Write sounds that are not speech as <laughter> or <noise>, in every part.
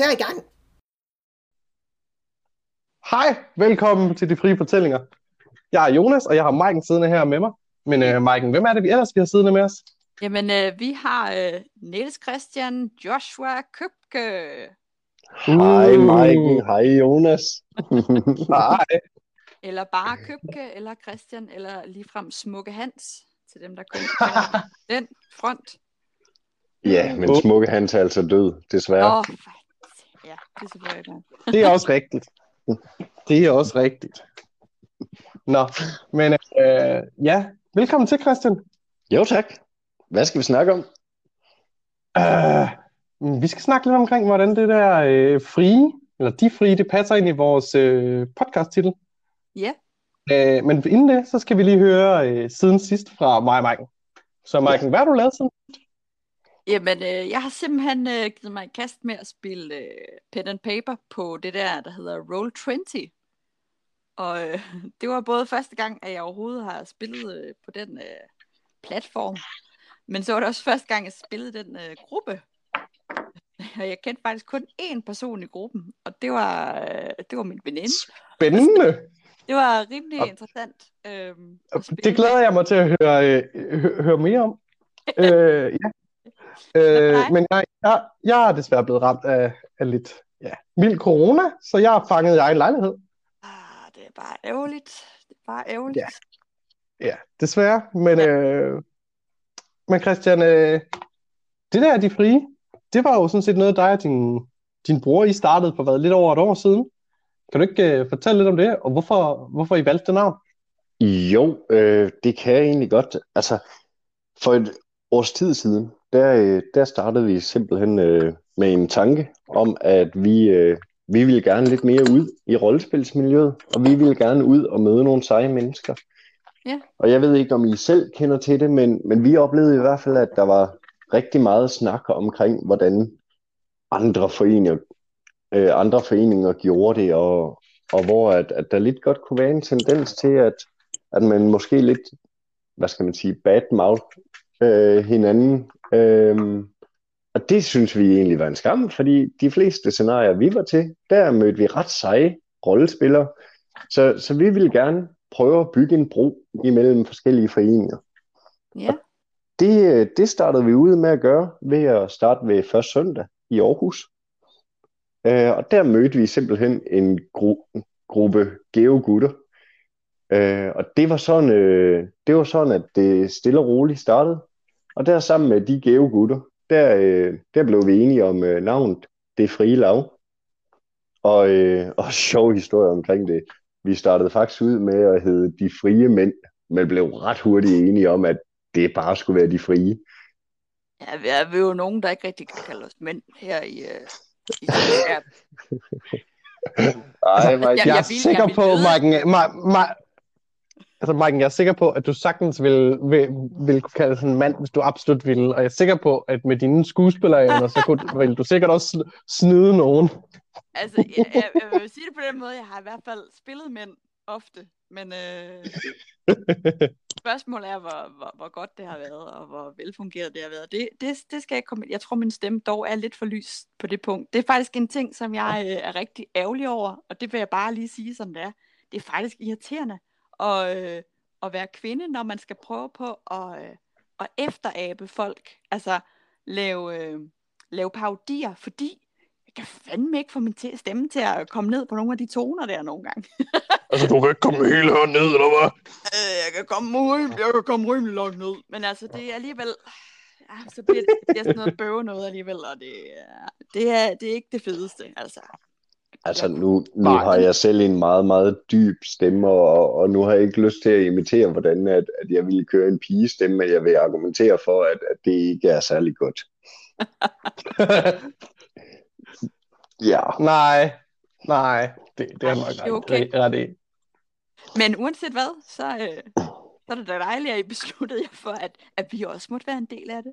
karakter i gang. Hej, velkommen til De Frie Fortællinger. Jeg er Jonas, og jeg har Maiken siddende her med mig. Men uh, Maiken, hvem er det vi ellers, vi har siddende med os? Jamen, øh, vi har øh, Niels Christian Joshua Købke. Hej Maiken, hej Jonas. <laughs> Hej. Eller bare Købke, eller Christian, eller ligefrem Smukke Hans, til dem, der kun kender <laughs> den front. Ja, men smukke Hans er altså død, desværre. Åh, oh, ja, det er selvfølgelig det. Det er også rigtigt. Det er også rigtigt. Nå, men øh, ja, velkommen til, Christian. Jo tak. Hvad skal vi snakke om? Uh, vi skal snakke lidt omkring, hvordan det der øh, frie, eller de frie, det passer ind i vores øh, podcast-titel. Ja. Uh, men inden det, så skal vi lige høre øh, siden sidst fra mig og Maiken. Så Maiken, hvad har du lavet siden? Jamen, øh, jeg har simpelthen øh, givet mig i kast med at spille øh, pen and paper på det der, der hedder Roll20. Og øh, <laughs> det var både første gang, at jeg overhovedet har spillet øh, på den øh, platform, men så var det også første gang, jeg spillede den øh, gruppe. Og jeg kendte faktisk kun én person i gruppen, og det var, øh, det var min veninde. Spændende. Det var rimelig interessant. Øh, Det glæder jeg mig til at høre, øh, hø- høre mere om. <laughs> øh, ja. Øh, men jeg, jeg, jeg er desværre blevet ramt af, af lidt ja, mild corona, så jeg er fanget i egen lejlighed. Ah, det er bare ærgerligt. Det er bare ærgerligt. Ja. Ja, desværre. Men, øh, men Christian, øh, det der, de frie, det var jo sådan set noget, dig og din, din bror, I startede for hvad, lidt over et år siden. Kan du ikke øh, fortælle lidt om det, og hvorfor, hvorfor I valgte det navn? Jo, øh, det kan jeg egentlig godt. Altså, for et års tid siden, der, øh, der startede vi simpelthen øh, med en tanke om, at vi, øh, vi ville gerne lidt mere ud i rollespilsmiljøet, og vi ville gerne ud og møde nogle seje mennesker. Ja. Og jeg ved ikke, om I selv kender til det, men, men vi oplevede i hvert fald, at der var rigtig meget snak omkring, hvordan andre foreninger, øh, andre foreninger gjorde det, og, og hvor at, at der lidt godt kunne være en tendens til, at, at man måske lidt, hvad skal man sige, badmouth øh, hinanden. Øh, og det synes vi egentlig var en skam, fordi de fleste scenarier, vi var til, der mødte vi ret seje rollespillere. Så, så vi ville gerne prøve at bygge en bro imellem forskellige foreninger. Ja. Det, øh, det startede vi ud med at gøre ved at starte ved første søndag i Aarhus. Øh, og der mødte vi simpelthen en gru- gruppe geogutter. Øh, og det var, sådan, øh, det var sådan, at det stille og roligt startede. Og der sammen med de geogutter, der, øh, der blev vi enige om øh, navnet Det Frie Lav. Og, øh, <laughs> og sjov historie omkring det. Vi startede faktisk ud med at hedde De Frie Mænd, men blev ret hurtigt enige om, at det bare skulle være De Frie. Ja, vi er, vi er jo nogen, der ikke rigtig kan kalde os mænd her i, øh, i <laughs> Ej, Jeg- Jeg, jeg er sikker på, Ma, Ma, altså Maiken, jeg er sikker på, at du sagtens vil, vil, vil kunne kalde sådan en mand, hvis du absolut ville. Og jeg er sikker på, at med dine skuespillerevner, så kunne, <laughs> vil du sikkert også sn- snyde nogen. altså, jeg, jeg, jeg vil sige det på den måde, jeg har i hvert fald spillet mænd ofte, men øh, spørgsmålet er, hvor, hvor, hvor godt det har været, og hvor velfungeret det har været. Det, det, det skal jeg komme Jeg tror, min stemme dog er lidt for lys på det punkt. Det er faktisk en ting, som jeg øh, er rigtig ærgerlig over, og det vil jeg bare lige sige, som det er. Det er faktisk irriterende at, øh, at være kvinde, når man skal prøve på at, øh, at efterabe folk. Altså lave, øh, lave parodier, fordi jeg kan fandme ikke få min te- stemme til at komme ned på nogle af de toner der nogle gange. <laughs> Altså, du kan ikke komme hele her ned, eller hvad? Øh, jeg kan komme rimelig, jeg kan komme rimelig langt ned. Men altså, det er alligevel... Ja, så bliver det, det bliver sådan noget bøve noget alligevel, og det, er, det, er, det er ikke det fedeste, altså. Altså nu, nu har jeg selv en meget, meget dyb stemme, og, og nu har jeg ikke lyst til at imitere, hvordan at, at jeg ville køre en pigestemme, men jeg vil argumentere for, at, at det ikke er særlig godt. <laughs> Ja, nej, nej, det, det er nok Det er ret, okay. ret i. Men uanset hvad, så, øh, så er det da dejligt, at I besluttede jer for, at, at vi også måtte være en del af det.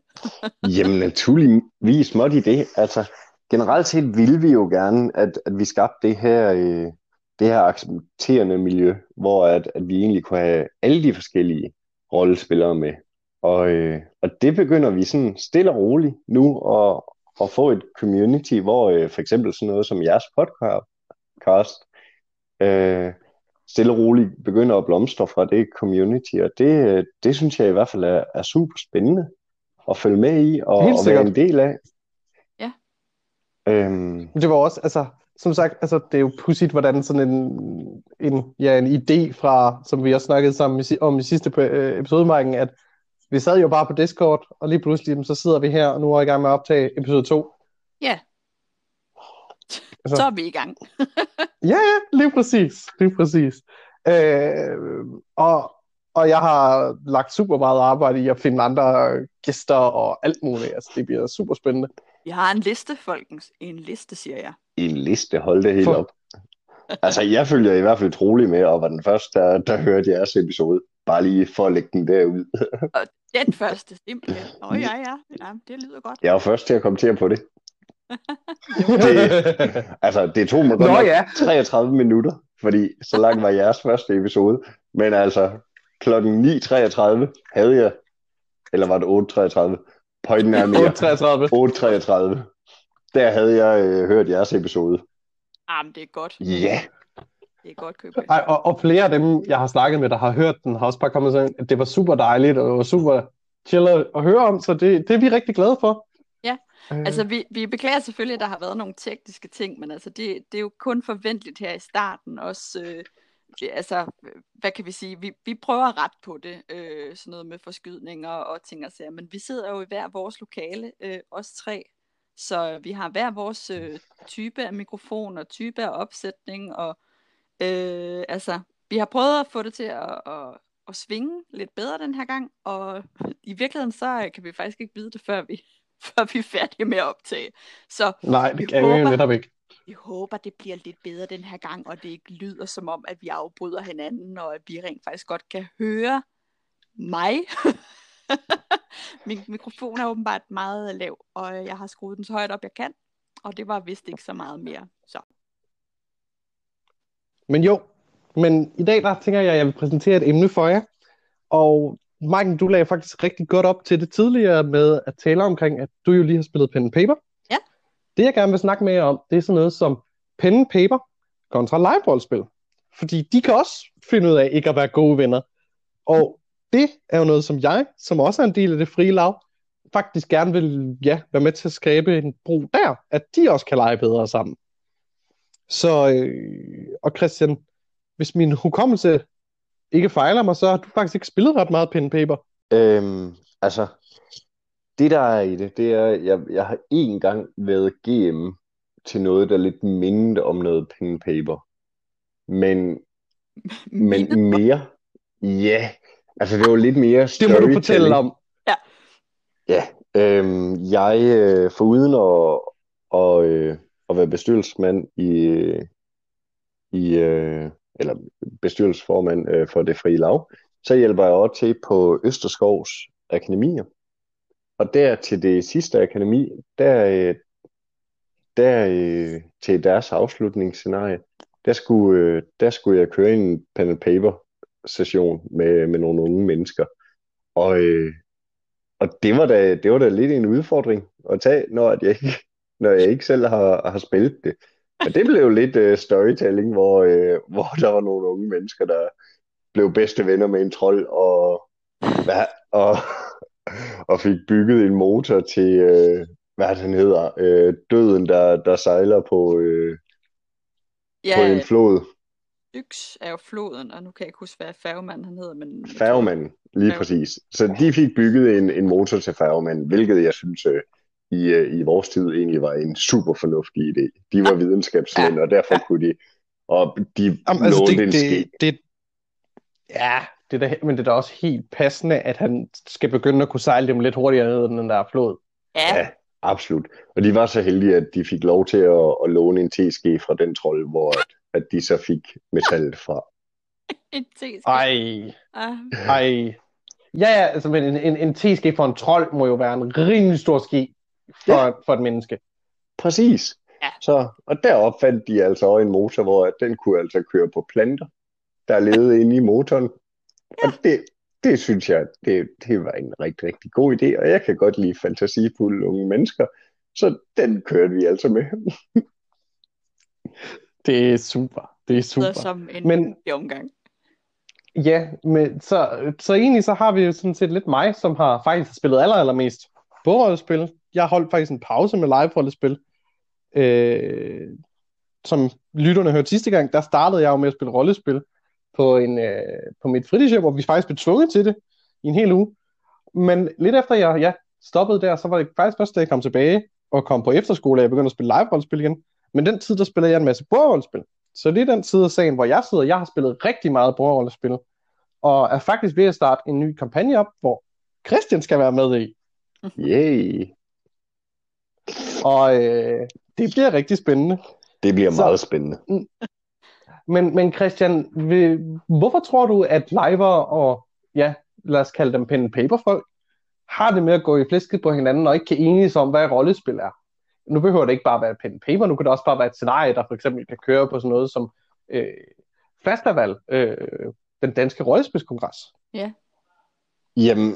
jamen naturligvis måtte I det. Altså generelt set ville vi jo gerne, at, at vi skabte det her, øh, det her accepterende miljø, hvor at, at vi egentlig kunne have alle de forskellige rollespillere med. Og, øh, og det begynder vi sådan stille og roligt nu at, at få et community, hvor øh, for eksempel sådan noget som jeres podcast øh, stille og roligt begynder at blomstre fra det community, og det, øh, det synes jeg i hvert fald er, er super spændende at følge med i og, og være en del af. Øhm, Det var også, altså, som sagt, altså, det er jo pudsigt, hvordan sådan en, en, ja, en idé fra, som vi også snakkede sammen i, om i sidste øh, episode, Marken, at vi sad jo bare på Discord, og lige pludselig, så sidder vi her, og nu er i gang med at optage episode 2. Ja. Altså- Så er vi i gang. <laughs> Ja, ja, lige præcis. Lige præcis. Øh, og, og jeg har lagt super meget arbejde i at finde andre gæster og alt muligt. Altså, det bliver super spændende. Vi har en liste, folkens. En liste, siger jeg. en liste, hold det helt For- op. Altså, jeg følger i hvert fald trolig med, og var den første, der, der hørte jeres episode. Bare lige for at lægge den derud. <laughs> Den første, simpelthen. Åh, oh, ja, ja. ja. det lyder godt. Jeg var først til at komme til på det. <laughs> det altså, det tog mig godt Nå nok ja. 33 minutter, fordi så lang var jeres første episode. Men altså, klokken 9.33 havde jeg, eller var det 8.33? Pointen er mere. 833. 8.33. Der havde jeg øh, hørt jeres episode. Ah, men det er godt. Ja, Det er godt købt. Ej, og, og flere af dem, jeg har snakket med, der har hørt den, har også bare kommet sådan, at det var super dejligt, og det var super chill at at høre om, så det, det er vi rigtig glade for. Ja, Øh, Altså, vi, vi beklager selvfølgelig, at der har været nogle tekniske ting, men altså, det, det er jo kun forventeligt her i starten. Også, øh, altså, hvad kan vi sige? Vi, vi prøver at rette på det, øh, sådan noget med forskydninger og ting og sager, men vi sidder jo i hver vores lokale, øh, os tre, så vi har hver vores øh, type af mikrofon og type af opsætning, og øh, altså, vi har prøvet at få det til at, at, at svinge lidt bedre den her gang, og i virkeligheden så øh, kan vi faktisk ikke vide det, før vi, <laughs> før vi er færdige med at optage. Så Nej, vi det kan vi håber- netop ikke vi håber, det bliver lidt bedre den her gang, og det ikke lyder som om, at vi afbryder hinanden, og at vi rent faktisk godt kan høre mig. <laughs> Min mikrofon er åbenbart meget lav, og jeg har skruet den så højt op, jeg kan. Og det var vist ikke så meget mere. Så Men jo, men i dag der tænker jeg, at jeg vil præsentere et emne for jer. Og Marken, du lagde faktisk rigtig godt op til det tidligere med at tale omkring, at du jo lige har spillet pen and paper. Det jeg gerne vil snakke med jer om, det er sådan noget som pen and paper kontra liverollespil. Fordi de kan også finde ud af ikke at være gode venner. Og det er jo noget, som jeg, som også er en del af det frie lav, faktisk gerne vil ja, være med til at skabe en bro der, at de også kan lege bedre sammen. Så, øh, og Christian, hvis min hukommelse ikke fejler mig, så har du faktisk ikke spillet ret meget pen and paper. Øhm, altså, det der er i det, det er, jeg, jeg har én gang været GM til noget, der lidt mindede om noget pen and paper. Men, <laughs> men mere, ja, altså det var lidt mere Det må du fortælle om. Ja, øhm, jeg øh, foruden at, og, øh, at være bestyrelsesmand i, i øh, eller bestyrelsesformand øh, for det frie lav, så hjælper jeg også til på Østerskovs akademier. Og der til det sidste akademi, der, øh, der øh, til deres afslutningsscenarie, der skulle, øh, der skulle jeg køre en pen and paper session med, med nogle unge mennesker. Og, og det var da, det var da lidt en udfordring at tage, når at jeg ikke, når jeg ikke selv har, har spillet det. Men det blev lidt uh, storytelling, hvor, uh, hvor der var nogle unge mennesker, der blev bedste venner med en trold, og, hvad, og, og fik bygget en motor til, uh, hvad den hedder, uh, døden, der, der sejler på, på ja, en flod. Yx er jo floden, og nu kan jeg ikke huske, hvad færgemanden han hedder. Men Færgemanden, lige Færge- præcis. Så de fik bygget en, en motor til færgemanden, hvilket jeg synes øh, i, øh, i vores tid egentlig var en super fornuftig idé. De var videnskabsmænd, og derfor Ja. kunne de, og de Jamen, altså, det, en ske. det, det, ja, det er da, men det er da også helt passende, at han skal begynde at kunne sejle dem lidt hurtigere ned end den der flod. Ja, Ja, absolut. Og de var så heldige, at de fik lov til at, at låne en teske fra den trold, hvor at, at de så fik metallet fra. <laughs> en teske. Ej, Ah, ej. Ja, ja, altså, men en, en, en teske for en trold må jo være en rimelig stor ski for, ja. for et menneske. Præcis. Ja. Så, og der opfandt de altså også en motor, hvor at den kunne altså køre på planter, der levede inde i motoren. Og det, det synes jeg, det, det var en rigtig, rigtig god idé, og jeg kan godt lide fantasifulde unge mennesker, Så den kørte vi altså med. <laughs> Det er super. Det er Så super. som en Men omgang. ja, men, så, så egentlig så har vi jo sådan set lidt mig, som har faktisk spillet aller, allermest bordrollespil. Jeg har holdt faktisk en pause med live-rollespil. Øh, som lytterne hørte sidste gang, der startede jeg jo med at spille rollespil på, en, øh, på mit fritidshjem, hvor vi faktisk blev tvunget til det i en hel uge. Men lidt efter jeg ja, stoppede der, så var det faktisk først, da jeg kom tilbage og kom på efterskole, at jeg begyndte at spille live-rollespil igen. Men den tid, der spillede jeg en masse bordrollespil. Så det er den side af sagen, hvor jeg sidder. Jeg har spillet rigtig meget bordrollespil, og er faktisk ved at starte en ny kampagne op, hvor Christian skal være med i. Yay. Og øh, det bliver rigtig spændende. Det bliver Så- meget spændende. Men, men Christian, vil, hvorfor tror du, at liver og, ja, lad os kalde dem pen and paper folk, har det med at gå i flæsket på hinanden og ikke kan enes om, hvad rollespil er? Nu behøver det ikke bare være pen and paper, nu kan det også bare være et scenarie, der for eksempel kan køre på sådan noget som øh, Fastaval, øh, den danske rollespilskongres. Jamen,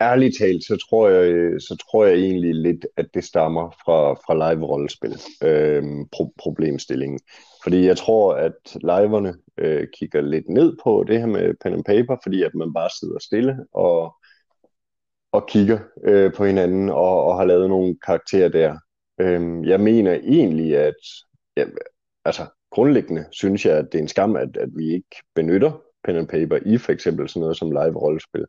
ærligt talt, så tror jeg, så tror jeg egentlig lidt, at det stammer fra, fra live-rollespil, øhm, pro- problemstillingen. Fordi jeg tror, at liverne øh, kigger lidt ned på det her med pen and paper, fordi at man bare sidder stille og, og kigger øh, på hinanden og, og har lavet nogle karakterer der. Øhm, jeg mener egentlig, at ja, altså, grundlæggende synes jeg, at det er en skam, at, at vi ikke benytter pen and paper i for eksempel sådan noget som live-rollespil.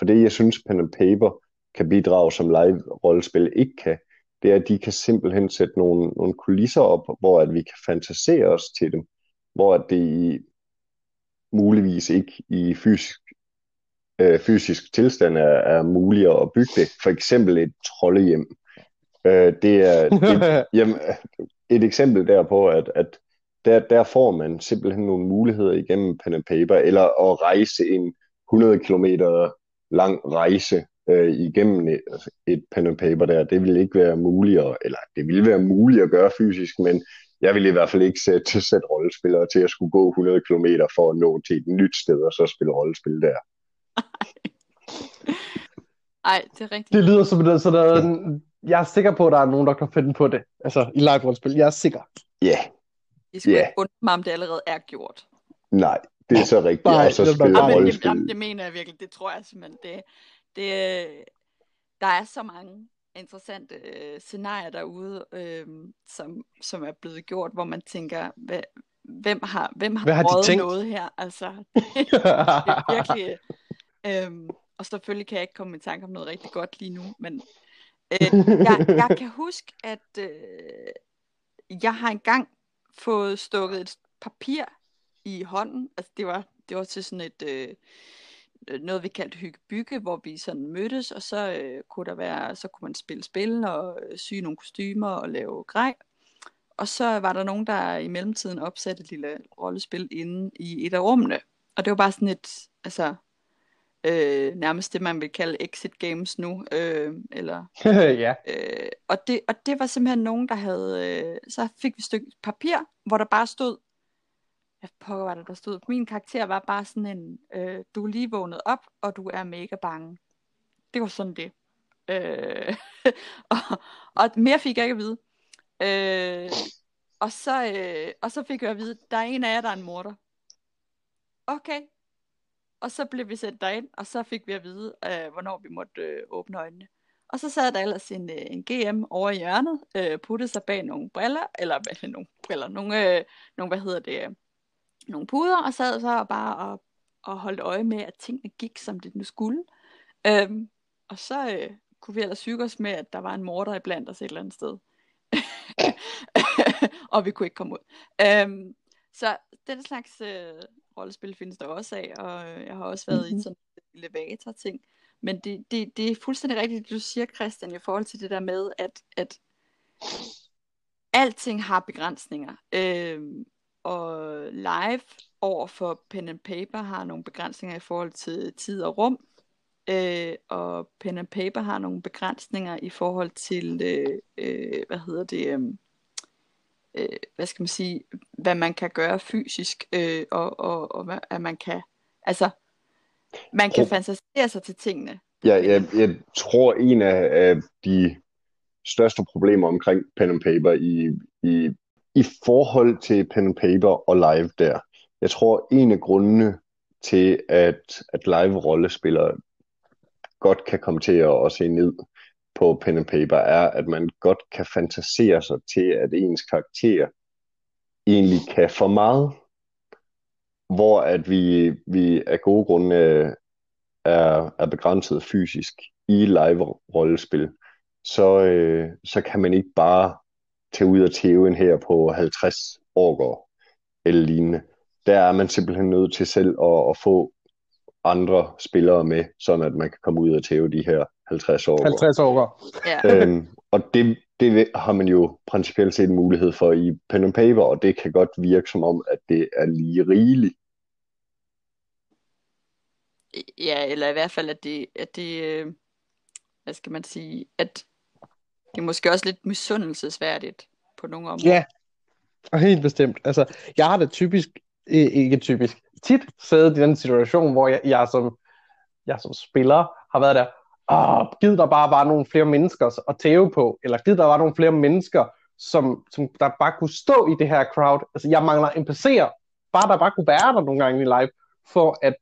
For det, jeg synes, pen and paper kan bidrage, som live-rollespil ikke kan, det er, at de kan simpelthen sætte nogle, nogle kulisser op, hvor at vi kan fantasere os til dem, hvor at det i, muligvis ikke i fysisk, øh, fysisk tilstand er, er muligt at bygge det. For eksempel et troldehjem. Øh, det er det, <laughs> jamen, et eksempel derpå, at, at der, der får man simpelthen nogle muligheder igennem pen and paper, eller at rejse en 100 km lang rejse øh, igennem et, et pen and paper der. Det ville ikke være muligt, at, eller det ville være muligt at gøre fysisk, men jeg ville i hvert fald ikke sætte, sætte rollespillere til at skulle gå 100 km for at nå til et nyt sted og så spille rollespil der. <laughs> Ej, det er rigtigt. Det lyder som det, så der er jeg er sikker på, at der er nogen, der kan finde på det. Altså i live-rollespil. Jeg er sikker. Ja, yeah, Det skulle Ja. ikke undre mig, om det allerede er gjort. nej, det er så rigtigt. Nej, og så det spille bare- Ja, men det, jamen, det mener jeg virkelig. Det tror jeg simpelthen. Det, det, der er så mange interessante øh, scenarier derude, øh, som, som er blevet gjort, hvor man tænker, hvad, hvem har, hvem har, Hvad har de prøvet tænkt? noget her? Altså, <laughs> det er virkelig... Øhm, og selvfølgelig kan jeg ikke komme i tanke om noget rigtig godt lige nu, men øh, jeg, jeg kan huske, at øh, jeg har engang fået stukket et papir i hånden. Altså det var, det var til sådan et, øh, noget vi kaldte hyggebygge, hvor vi sådan mødtes, og så øh, kunne der være, så kunne man spille spil og øh, sy nogle kostymer og lave grej. Og så var der nogen, der i mellemtiden opsatte et lille rollespil inde i et af rummene. Og det var bare sådan et, altså, øh, nærmest det, man vil kalde exit games nu, øh, eller <laughs> ja. Øh, og, det, og det var simpelthen nogen, der havde... Øh, så fik vi et stykke papir, hvor der bare stod... Hvad pokker var det, der stod? Min karakter var bare sådan en... Øh, du er lige vågnet op, og du er mega bange. Det var sådan det. Øh, <laughs> og, og mere fik jeg ikke at vide. Øh, og, så, øh, og så fik jeg at vide, der er en af jer, der er en morder. Okay. Og så blev vi sendt derind, og så fik vi at vide, øh, hvornår vi måtte øh, åbne øjnene. Og så sad der ellers en, øh, en GM over i hjørnet, øh, puttede sig bag nogle briller, eller hvad, nogle briller, nogle, øh, nogle, hvad hedder det, øh, nogle puder, og sad så bare og, og holdt øje med, at tingene gik, som det nu skulle. Øhm, og så øh, kunne vi ellers hygge os med, at der var en morder iblandt os et eller andet sted. <laughs> og vi kunne ikke komme ud. Øhm, så den slags øh, rollespil findes der også af, og øh, jeg har også været mm-hmm. i sådan en elevator-ting. Men det, det, det er fuldstændig rigtigt, du siger, Christian, i forhold til det der med, at, at alting har begrænsninger. Øhm, og live over for pen and paper har nogle begrænsninger i forhold til tid og rum. Øh, og pen and paper har nogle begrænsninger i forhold til, øh, øh, hvad hedder det, øh, øh, hvad skal man sige, hvad man kan gøre fysisk, øh, og, og, og hvad at man kan, altså, man kan fantasere sig til tingene. Jeg, jeg, jeg tror, en af, af de største problemer omkring pen and paper i, i, i forhold til pen and paper og live der. Jeg tror, en af grundene til, at, at live-rollespillere godt kan komme til at, at se ned på pen and paper, er, at man godt kan fantasere sig til, at ens karakter egentlig kan for meget, hvor at vi, vi af gode grunde er, er begrænset fysisk i live-rollespil, så, øh, så kan man ikke bare tage ud og tæve en her på 50 år eller lignende. Der er man simpelthen nødt til selv at, at få andre spillere med, sådan at man kan komme ud og tæve de her 50 år. 50 år. Ja. øhm, og det, det har man jo principielt set en mulighed for i pen and paper, og det kan godt virke som om, at det er lige rigeligt. Ja, eller i hvert fald, at det, at det øh, hvad skal man sige, at det er måske også lidt misundelsesværdigt på nogle områder. Ja, og helt bestemt. Altså, jeg har det typisk, ikke typisk, tit siddet i den situation, hvor jeg, jeg, som, jeg som spiller har været der, åh, giv der bare var nogle flere mennesker at tæve på, eller giv der var nogle flere mennesker, som, som der bare kunne stå i det her crowd. Altså, jeg mangler NPC'er, bare der bare kunne være der nogle gange i live, for at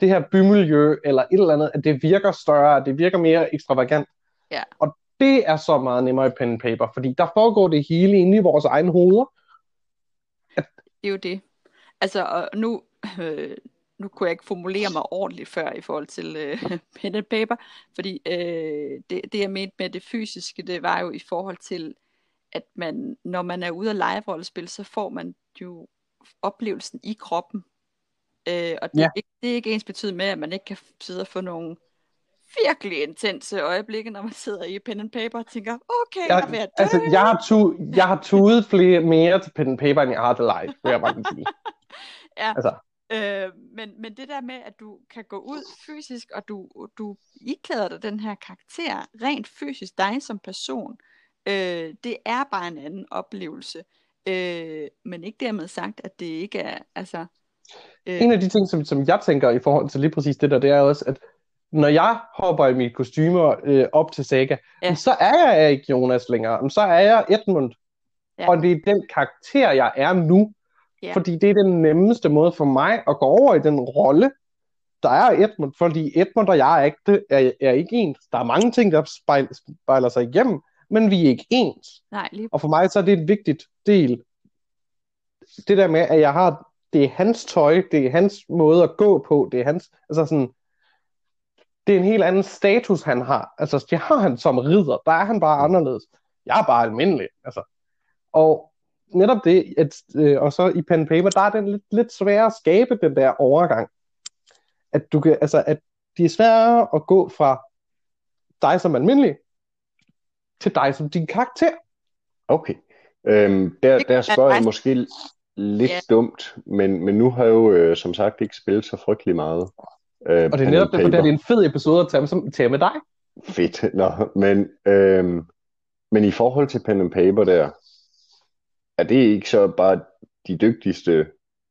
det her bymiljø, eller et eller andet, at det virker større, at det virker mere ekstravagant. Ja. Og det er så meget nemmere i pen and paper, fordi der foregår det hele inde i vores egne hoveder. Det er jo det. Altså, og nu, øh, nu kunne jeg ikke formulere mig ordentligt før i forhold til øh, <laughs> pen and paper, fordi øh, det, det jeg mente med det fysiske, det var jo i forhold til, at man, når man er ude af live-rollespil, så får man jo oplevelsen i kroppen. Øh, og det, Ja. er ikke, det er ikke ens betydende med, at man ikke kan sidde og få nogle virkelig intense øjeblikke, når man sidder i pen and paper og tænker, okay, jeg, jeg altså, jeg har, tu, jeg har tudet flere, mere til pen and paper, end jeg har til live, vil jeg bare sige. <laughs> Ja. Altså, Øh, men, men det der med, at du kan gå ud fysisk, og du, du iklæder dig den her karakter, rent fysisk dig som person, øh, det er bare en anden oplevelse. Øh, men ikke dermed sagt, at det ikke er, altså... Øh, en af de ting, som, som jeg tænker i forhold til lige præcis det der, det er også, at når jeg hopper i mit kostymer øh, op til Saga, Ja. så er jeg ikke Jonas længere, men så er jeg Edmund. Ja. Og det er den karakter, jeg er nu. Ja. Fordi det er den nemmeste måde for mig at gå over i den rolle, der er Edmund. Fordi Edmund og jeg er ikke, er, er ikke ens. Der er mange ting, der spejl, spejler sig igennem, men vi er ikke ens. nej, lige Og for mig så er det et vigtigt del. Det der med, at jeg har, det er hans tøj, det er hans måde at gå på, det er hans, altså sådan, det er en helt anden status, han har. Altså, det har han som ridder, der er han bare anderledes. Jeg er bare almindelig, altså. Og netop det, at, øh, og så i pen paper, der er det lidt, lidt sværere at skabe den der overgang. At du kan, altså, at det er sværere at gå fra dig som almindelig, til dig som din karakter. Okay. Øhm, der, der spørger jeg måske lidt Ja. dumt, men, men nu har jeg jo øh, som sagt ikke spillet så frygtelig meget. Øh, Og det er netop derfor, det er en fed episode at tage, som, tage med dig. Fedt. Nå, men, øhm, men i forhold til pen and paper der, er det ikke så bare de dygtigste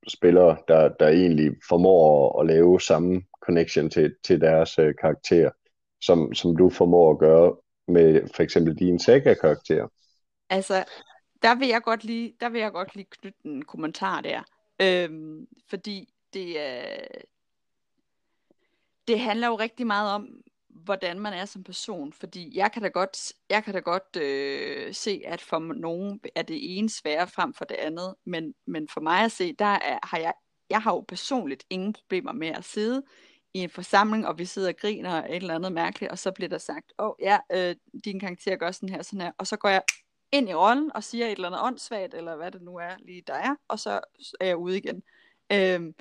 spillere, der, der egentlig formår at, at lave samme connection til, til deres øh, karakter, som, som du formår at gøre med for eksempel din Saga-karakter? Altså, der vil jeg godt lige, der vil jeg godt lige knytte en kommentar der. Øhm, fordi det er, det handler jo rigtig meget om, hvordan man er som person. Fordi jeg kan da godt, jeg kan da godt øh, se, at for nogen er det ene sværere frem for det andet. Men, men for mig at se, der er, har jeg, jeg har jo personligt ingen problemer med at sidde i en forsamling, og vi sidder og griner og et eller andet mærkeligt, og så bliver der sagt, åh oh, ja, øh, din karakter gør sådan her, sådan her, og så går jeg ind i rollen og siger et eller andet åndssvagt, eller hvad det nu er, lige der er, og så er jeg ude igen. Øhm,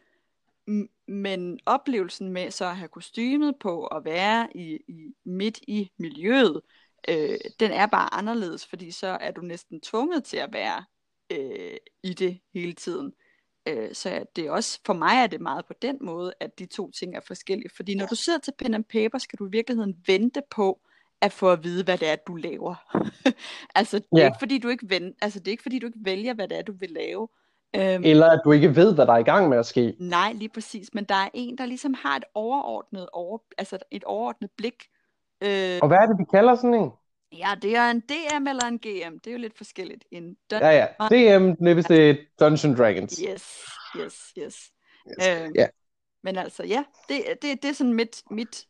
men oplevelsen med så at have kostymet på og være i, i midt i miljøet, øh, den er bare anderledes, fordi så er du næsten tvunget til at være øh, i det hele tiden. Øh, så det er også, for mig er det meget på den måde, at de to ting er forskellige. Fordi når du sidder til pen and paper, skal du i virkeligheden vente på, at få at vide, hvad det er, du laver. <laughs> altså, det er, Ja. ikke, fordi du ikke ven, altså, det er ikke fordi, du ikke vælger, hvad det er, du vil lave. Øhm, Eller at du ikke ved, hvad der er i gang med at ske. Nej, lige præcis. Men der er en, der ligesom har et overordnet, over, altså et overordnet blik. Øh, Og hvad er det, vi kalder sådan en? Ja, det er en DM eller en GM. Det er jo lidt forskelligt. En dun- Ja, ja. DM, det hvis det er Dungeons Dragons. Yes, yes, yes. Yes. Øhm, Ja. Men altså, ja, det, det, det er sådan mit, mit,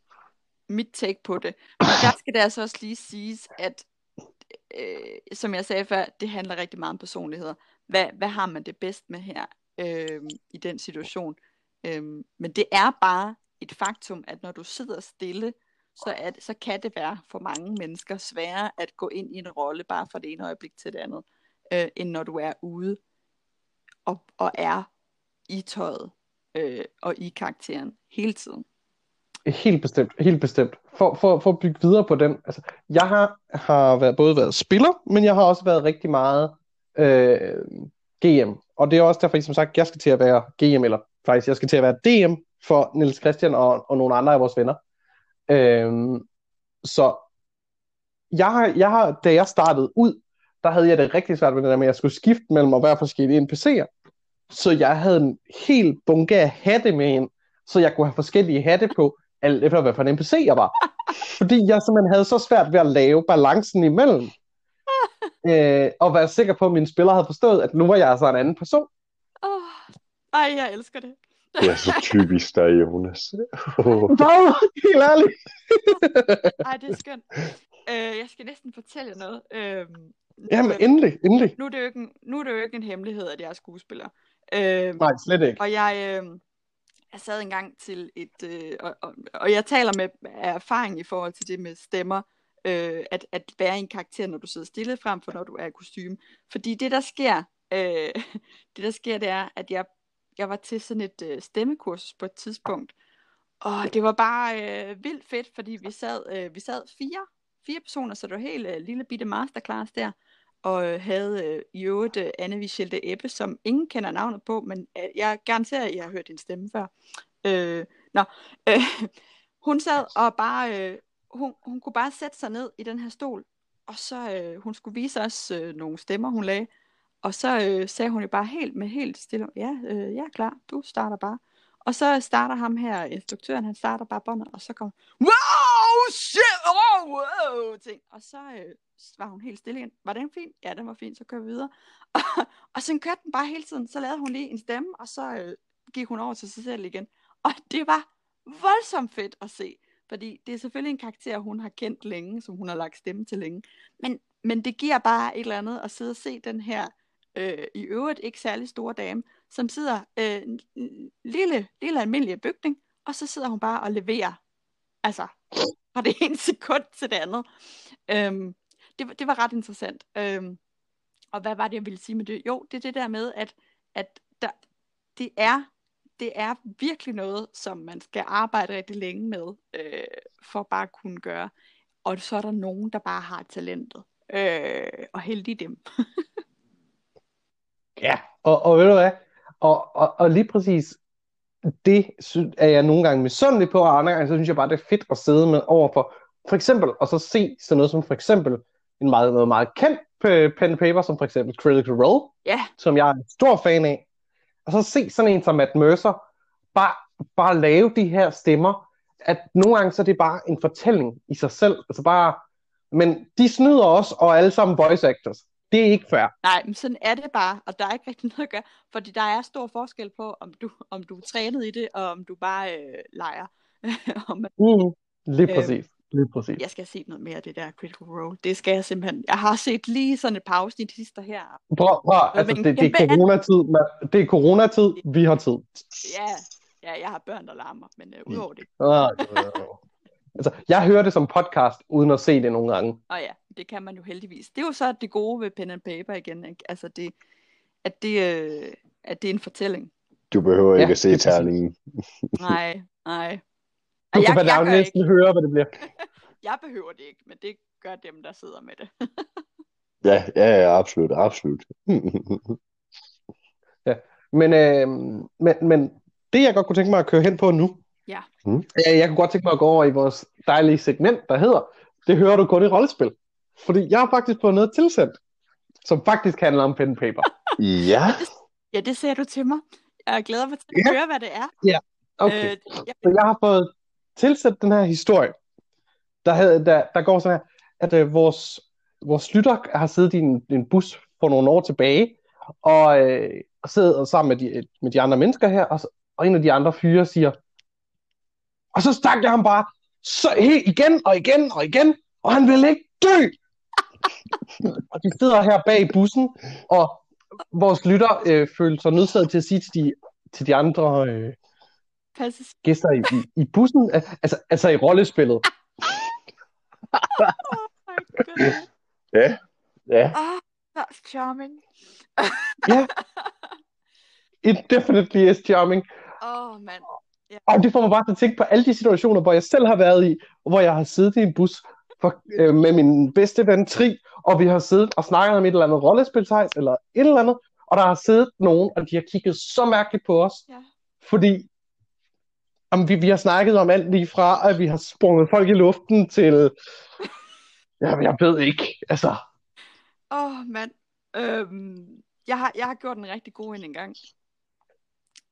mit take på det. Og der skal det altså også lige siges, at øh, som jeg sagde før, det handler rigtig meget om personligheder. Hvad, hvad har man det bedst med her øh, i den situation? Øh, men det er bare et faktum, at når du sidder stille, så, at, så kan det være for mange mennesker sværere at gå ind i en rolle bare fra det ene øjeblik til det andet, øh, end når du er ude og, og er i tøjet øh, og i karakteren hele tiden. Helt bestemt, helt bestemt. For, for, for at bygge videre på den. Altså, jeg har, har været, både været spiller, men jeg har også været rigtig meget øh, GM. Og det er også derfor, som sagt, jeg skal til at være GM, eller faktisk, jeg skal til at være DM for Niels Christian og, og nogle andre af vores venner. Øh, så jeg har, jeg har, da jeg startede ud, der havde jeg det rigtig svært med det der med, at jeg skulle skifte mellem at være forskellige NPC'er. Så jeg havde en helt bunke af hatte med ind, så jeg kunne have forskellige hatte på, alt efter hvad for en NPC jeg var. <laughs> Fordi jeg simpelthen havde så svært ved at lave balancen imellem. <laughs> øh, og være sikker på, at mine spillere havde forstået, at nu var jeg altså en anden person. Oh, ej, jeg elsker det. Det er så typisk dig, Jonas. <laughs> Hvad? Helt ærligt. Ej, det er skønt. Øh, jeg skal næsten fortælle jer noget. Øh, Jamen, endelig, endelig. nu, er det jo ikke en, nu er det jo ikke en hemmelighed, at jeg er skuespiller. Øh, Nej, slet ikke. og jeg, øh, jeg sad engang til et, øh, og, og, og jeg taler med erfaring i forhold til det med stemmer, øh, at, at være en karakter, når du sidder stille frem for, når du er i kostume. Fordi det, der sker, øh, <laughs> det der sker, det er, at jeg, jeg var til sådan et øh, stemmekursus på et tidspunkt, og det var bare øh, vildt fedt, fordi vi sad, øh, vi sad fire, fire personer, så det var helt øh, lille bitte masterclass der, og øh, havde øh, i øvrigt øh, Anne Vichelte Ebbe, som ingen kender navnet på, men øh, jeg garanterer, at jeg har hørt din stemme før. Øh, nå, øh, <laughs> hun sad og bare, øh, hun, hun kunne bare sætte sig ned i den her stol, og så øh, hun skulle vise os øh, nogle stemmer, hun lagde, og så øh, sagde hun jo bare helt med helt stille, ja, øh, jeg er klar, du starter bare. Og så starter ham her, instruktøren, han starter bare båndet, og så kommer, wow, shit, oh, wow, ting. Og så øh, var hun helt stille igen. Var den fin? Ja, den var fin, så kører vi videre. <laughs> Og, og så kørte den bare hele tiden. Så lavede hun lige en stemme, og så øh, gik hun over til sig selv igen. Og det var voldsomt fedt at se. Fordi det er selvfølgelig en karakter, hun har kendt længe, som hun har lagt stemme til længe. Men, men det giver bare et eller andet at sidde og se den her øh, i øvrigt ikke særlig store dame, som sidder øh, en lille, lille almindelig bygning, og så sidder hun bare og leverer, altså fra det ene sekund til det andet. Øhm, det, det var ret interessant. Øhm, og hvad var det, jeg ville sige med det? Jo, det er det der med, at, at der, det, er, det er virkelig noget, som man skal arbejde rigtig længe med, øh, for bare at kunne gøre. Og så er der nogen, der bare har talentet. Øh, og heldig dem. <laughs> Ja, og, og ved du hvad? Og, og, og lige præcis det er jeg nogle gange misundelig på, og andre gange så synes jeg bare, det er fedt at sidde med overfor. For eksempel, og så se sådan noget som for eksempel en meget, noget meget kendt øh, pen and paper, som for eksempel Critical Role, Ja, som jeg er en stor fan af. Og så se sådan en som Matt Mercer, bare, bare lave de her stemmer, at nogle gange så er det bare en fortælling i sig selv. Altså bare, men de snyder også, og alle sammen voice actors. Det er ikke fair. Nej, men sådan er det bare, og der er ikke rigtig noget at gøre, fordi der er stor forskel på, om du, om du er trænet i det, og om du bare øh, leger. <laughs> Om man- Mm. Lige præcis. Lige præcis. jeg skal se noget mere af det der Critical Role. Det skal jeg simpelthen. Jeg har set lige sådan et pause i de sidste her. Prøv, prøv, altså, men det, det er coronatid. man- Det er coronatid. Vi har tid. Ja, ja, jeg har børn, der larmer, men øh, udover det. Altså, jeg hører det som podcast, uden at se det nogle gange. Og ja, det kan man jo heldigvis. Det er jo så det gode ved pen and paper igen, ikke? Altså det, at det, øh, at det er en fortælling. Du behøver Ja, ikke at se det er terningen. Nej, nej. Du Og kan bare jeg, jeg, næsten ikke. høre, hvad det bliver. <laughs> jeg behøver det ikke, men det gør dem, der sidder med det. Ja, ja, ja, absolut, absolut. <laughs> Men, øh, men, men det, jeg godt kunne tænke mig at køre hen på nu, Ja. Mm. Ja, jeg kunne godt tænke mig at gå over i vores dejlige segment, der hedder, det hører du kun i rollespil. Fordi jeg har faktisk fået noget tilsendt, som faktisk handler om pen and paper. <laughs> Ja, Ja, det sagde du til mig. Jeg glæder mig til at Ja. høre, hvad det er. Okay. Øh, jeg, Så jeg har fået tilsætte den her historie, der, havde, der, der går sådan her. at øh, vores, vores lytter har siddet i en, en bus for nogle år tilbage, og, øh, og sidder sammen med de, med de andre mennesker her, og, og en af de andre fyre siger, og så stak jeg ham bare så helt igen og igen og igen, og han ville ikke dø. <laughs> og de sidder her bag bussen, og vores lytter øh, følte sig nødsaget til at sige til de, til de andre øh, Passes. gæster i, i, i bussen, al- altså, altså i rollespillet. <laughs> Oh. Ja, ja. Ah, that's charming. Ja, it definitely is charming. Åh, oh, mand. Og det får mig bare til at tænke på alle de situationer, hvor jeg selv har været i, hvor jeg har siddet i en bus for, øh, med min bedste ven Tri, og vi har siddet og snakket om et eller andet rollespilsejs, eller et eller andet, og der har siddet nogen, og de har kigget så mærkeligt på os, Ja. fordi om vi, vi har snakket om alt lige fra, at vi har sprunget folk i luften til, ja, jeg ved ikke, altså, Åh, oh, mand. Øhm, jeg, har, jeg har gjort en rigtig god en engang.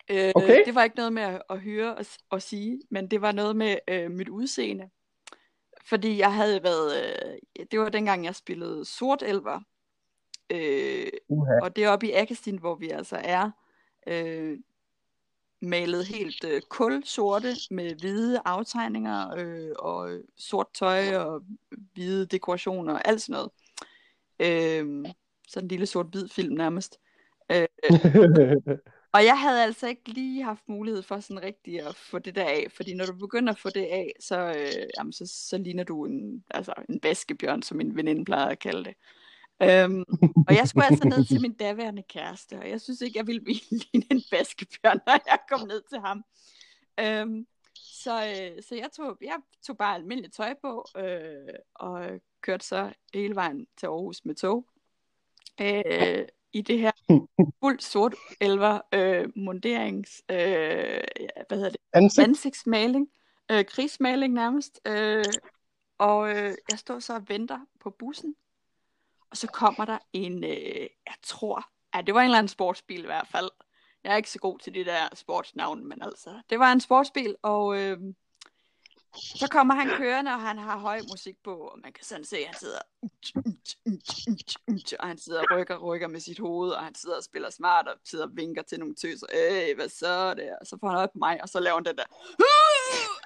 Øh, Okay. Det var ikke noget med at, at høre og, og sige, men det var noget med øh, mit udseende. Fordi jeg havde været, øh, det var dengang jeg spillede Sort Elver. Øh, uha. og det er oppe i Akestin, hvor vi altså er øh, malet helt øh, kul sorte med hvide aftegninger øh, og øh, sort tøj og hvide dekorationer og alt sådan noget. Øh, sådan en lille sort-hvid film nærmest. Øh, <laughs> og jeg havde altså ikke lige haft mulighed for sådan rigtig at få det der af, fordi når du begynder at få det af, så, øh, jamen, så, så ligner du en, altså en vaskebjørn, som min veninde plejede at kalde det. Øhm, <laughs> og jeg skulle altså ned til min daværende kæreste, og jeg synes ikke, jeg ville ligne <laughs> en vaskebjørn, når jeg kom ned til ham. Øhm, så, øh, så jeg, tog, jeg tog bare almindeligt tøj på, øh, og kørte så hele vejen til Aarhus med tog. Øh, I det her <laughs> fuldt sort elver øh, monterings, øh, hvad hedder det, Ansigt. ansigtsmaling, øh, krigsmaling nærmest. Øh, og øh, jeg står så og venter på bussen, og så kommer der en, øh, jeg tror, ja, det var en eller anden sportsbil i hvert fald. Jeg er ikke så god til det der sportsnavn, men altså, det var en sportsbil, og øh, så kommer han kørende, og han har høj musik på, og man kan sådan se, at han sidder, og han sidder og rykker, rykker med sit hoved, og han sidder og spiller smart, og sidder og vinker til nogle tøser, øh, hvad så er det? Og så får han øje på mig, og så laver han den der,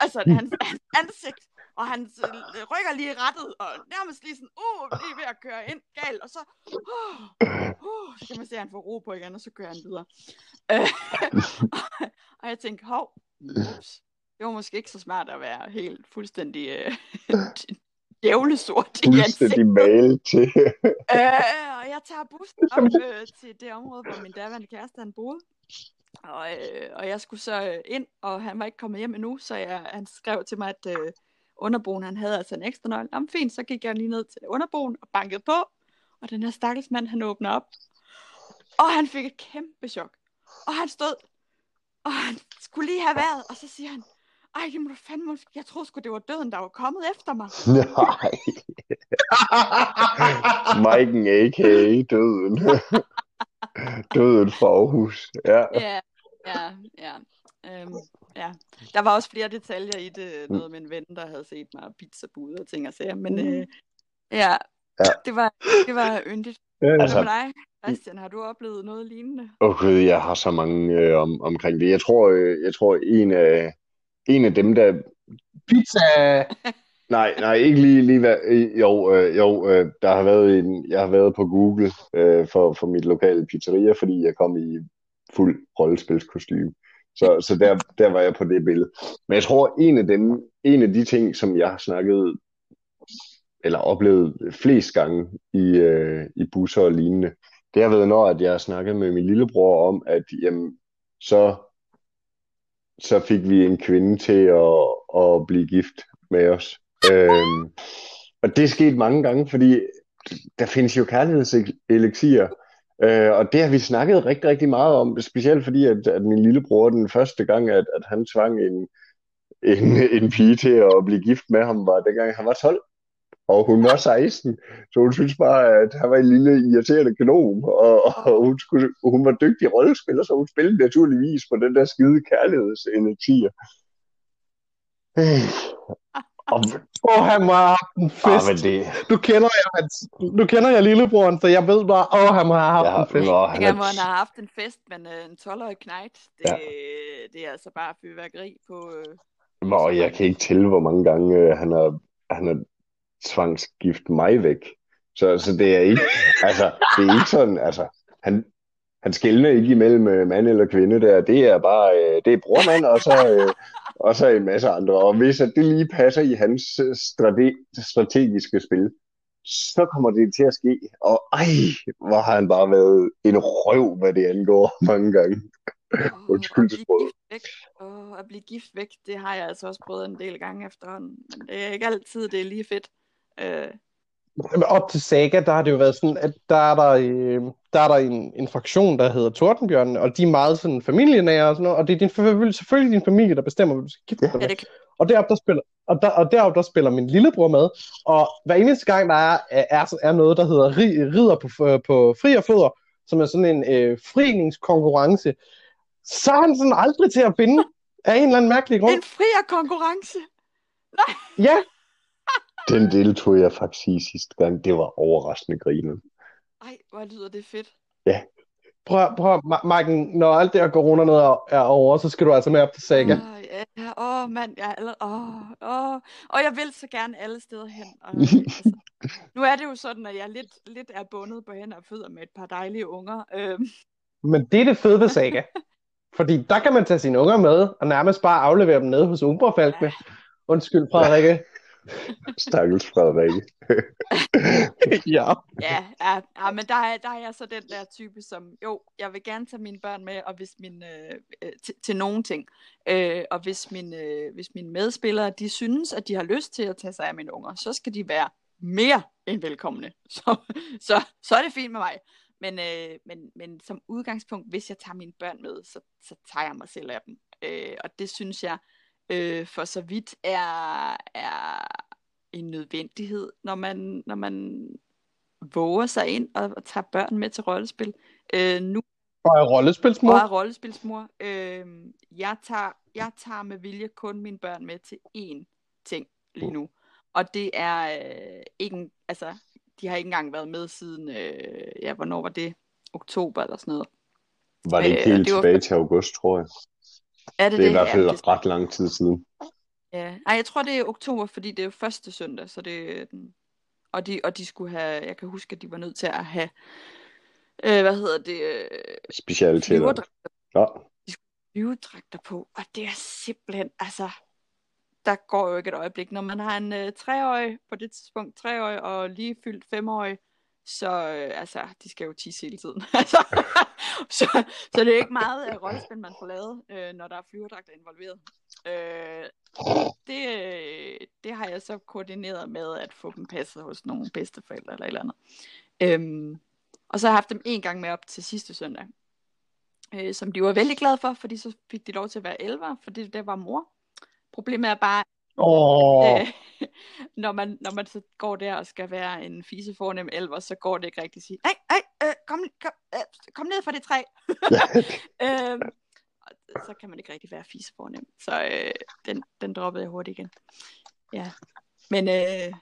altså hans, hans ansigt, og han rykker lige i rettet, og nærmest lige sådan, uh, lige ved at køre ind galt, og så, uh, uh, så kan man se, at han får ro på igen, og så kører han videre. Øh, <laughs> og jeg tænkte, hov, ups, det var måske ikke så smart at være helt fuldstændig øh, <laughs> djævlesort i ansigtet. Malet til. <laughs> Øh, og jeg tager bussen op øh, til det område, hvor min daværende kæreste han boede. Og, øh, og jeg skulle så øh, ind, og han var ikke kommet hjem endnu, så jeg, han skrev til mig, at øh, underboen, han havde altså en ekstra nøgle. Jamen fint, så gik jeg lige ned til underboen og bankede på, og den her stakkels mand, han åbner op. Og han fik et kæmpe chok. Og han stod, og han skulle lige have været, og så siger han, ej, det må du fandme, jeg troede sgu, det var døden, der var kommet efter mig. <laughs> Nej. Maiken a.k.a. Døden. <laughs> Døden fra Aarhus. Ja. Ja, ja, ja. Øhm, ja. Der var også flere detaljer i det. Noget med en ven, der havde set mig pizzabud og ting og sager. Men øh, ja, Ja. det var, det var yndigt. Ja, Hvad Altså- dig, Christian? Har du oplevet noget lignende? Åh oh, gud, jeg har så mange øh, om, omkring det. Jeg tror, øh, jeg tror en af, en af dem, der... pizza. <laughs> Nej, nej, ikke lige, lige hvad... Jo, øh, jo øh, der har været en... Jeg har været på Google øh, for, for mit lokale pizzeria, fordi jeg kom i fuld rollespilskostyme. Så, så der, der var jeg på det billede. Men jeg tror, en af dem, en af de ting, som jeg har snakket eller oplevet flest gange i, øh, i busser og lignende, det har været, når at jeg har snakket med min lillebror om, at jamen, så, så fik vi en kvinde til at, at blive gift med os. Øhm, og det er sket mange gange, fordi der findes jo kærlighedselixier, øh, og det har vi snakket rigtig, rigtig meget om, specielt fordi, at, at min lillebror den første gang, at, at han tvang en, en, <laughs> en pige til at blive gift med ham, var dengang han var 12 og hun var 16, så hun synes bare, at han var en lille irriterende kanon, og, og hun, skulle, hun var dygtig rollespiller, så hun spillede naturligvis på den der skide kærlighedsenergi. Øh. Og, <laughs> Åh, han må have haft en ah, fest. men det, Du kender jeg, hans, du kender jeg lillebroren, så jeg ved bare, åh, han må have haft ja, en fest. nå, Jeg han er, han har haft en fest, men øh, en 12-årig knægt, det, Ja. det er altså bare fyrværkeri på... Øh, Nå, jeg kan ikke tælle, hvor mange gange øh, han har, han har tvangsgift mig væk. Så, så det er ikke, altså, det er ikke sådan, altså, han, han skældner ikke imellem øh, mand eller kvinde der. Det er bare, øh, det er brormand, og så, øh, og så en masse andre. Og hvis at det lige passer i hans øh, strate- strategiske spil, så kommer det til at ske. Og ej, hvor har han bare været en røv, hvad det angår <laughs> mange gange. åh, Undskyld at blive sproget. gift væk. Åh, at blive gift væk, det har jeg altså også prøvet en del gange efterhånden. Men det er ikke altid, det er lige fedt. Øh, Op til Saga, der har det jo været sådan, at der er der, øh, der, er der en, en fraktion, der hedder Tordenbjørn, og de er meget sådan familienære og sådan noget, og det er din, selvfølgelig, din familie, der bestemmer, hvad du skal gifte dig ja, med. det kan, Og deroppe, der spiller, og der, og deroppe, der spiller min lillebror med, og hver eneste gang, der er, er, er noget, der hedder ri, ridder på, på fri og fødder, som er sådan en øh, friningskonkurrence, så er han sådan aldrig til at finde, af en eller anden mærkelig grund. en frier konkurrence. Ja, Den deltog jeg faktisk i sidste gang. Det var overraskende griner. Ej, hvor lyder det fedt. prøv, prøv, Ma- Marken, når alt det her corona noget er, er over, så skal du altså med op til Saga. Åh, ja, ja, åh, mand, jeg er allerede, åh, åh, og jeg vil så gerne alle steder hen. Og, <laughs> altså, nu er det jo sådan, at jeg lidt, lidt er bundet på hænder og fødder med et par dejlige unger. Øhm, Men det er det fede ved Saga. <laughs> Fordi der kan man tage sine unger med, og nærmest bare aflevere dem nede hos Uberfalkene. Undskyld, Frederikke. Stakkels Frederikke. <laughs> ja. ja, ja, ja, men der er, der er jeg så den der type, som jo, jeg vil gerne tage mine børn med, og hvis min, øh, øh, til, til nogle ting. Øh, og hvis, min, øh, hvis mine medspillere, de synes, at de har lyst til at tage sig af mine unger, så skal de være mere end velkomne. <laughs> Så, så, så er det fint med mig. Men, øh, men, men som udgangspunkt, hvis jeg tager mine børn med, så, så tager jeg mig selv af dem. Øh, og det synes jeg øh, for så vidt er, er en nødvendighed, når man, når man våger sig ind og, og tager børn med til rollespil. Øh, nu Og er rollespilsmor. og er rollespilsmor. Øh, jeg, tager, jeg tager med vilje kun mine børn med til én ting lige nu. Og det er øh, ikke, altså, de har ikke engang været med siden, øh, ja, hvornår var det? Oktober eller sådan noget. Var det ikke Øh, helt det var- tilbage til august, tror jeg. Er det Det er i hvert fald Ja, det, ret lang tid siden. ja. Ej, jeg tror, det er oktober, fordi det er jo første søndag, så det er den. Og de, og de skulle have, jeg kan huske, at de var nødt til at have, øh, hvad hedder det, øh, Specialiteter. Ja. flyvedragter på, og det er simpelthen, altså, der går jo ikke et øjeblik. Når man har en øh, treårig, på det tidspunkt treårig, og lige fyldt femårig, så, øh, altså, de skal jo tisse hele tiden. <laughs> Altså, så, så det er ikke meget af rollespil, man får lavet, øh, når der er flyverdragter involveret. Øh, det, øh, det har jeg så koordineret med at få dem passet hos nogle bedsteforældre eller et eller andet. Øhm, og så har jeg haft dem en gang med op til sidste søndag øh, som de var vældig glade for, fordi så fik de lov til at være 11, fordi det var mor. Problemet er bare, Åh, øh, <laughs> når, man, når man så går der og skal være en fise fornem 11, så går det ikke rigtigt at sige, nej, nej, øh, kom, kom, øh, kom ned fra det træ. <laughs> øh, så kan man ikke rigtig være fise fornem. Så øh, den, den droppede jeg hurtigt igen. Ja. Men, øh,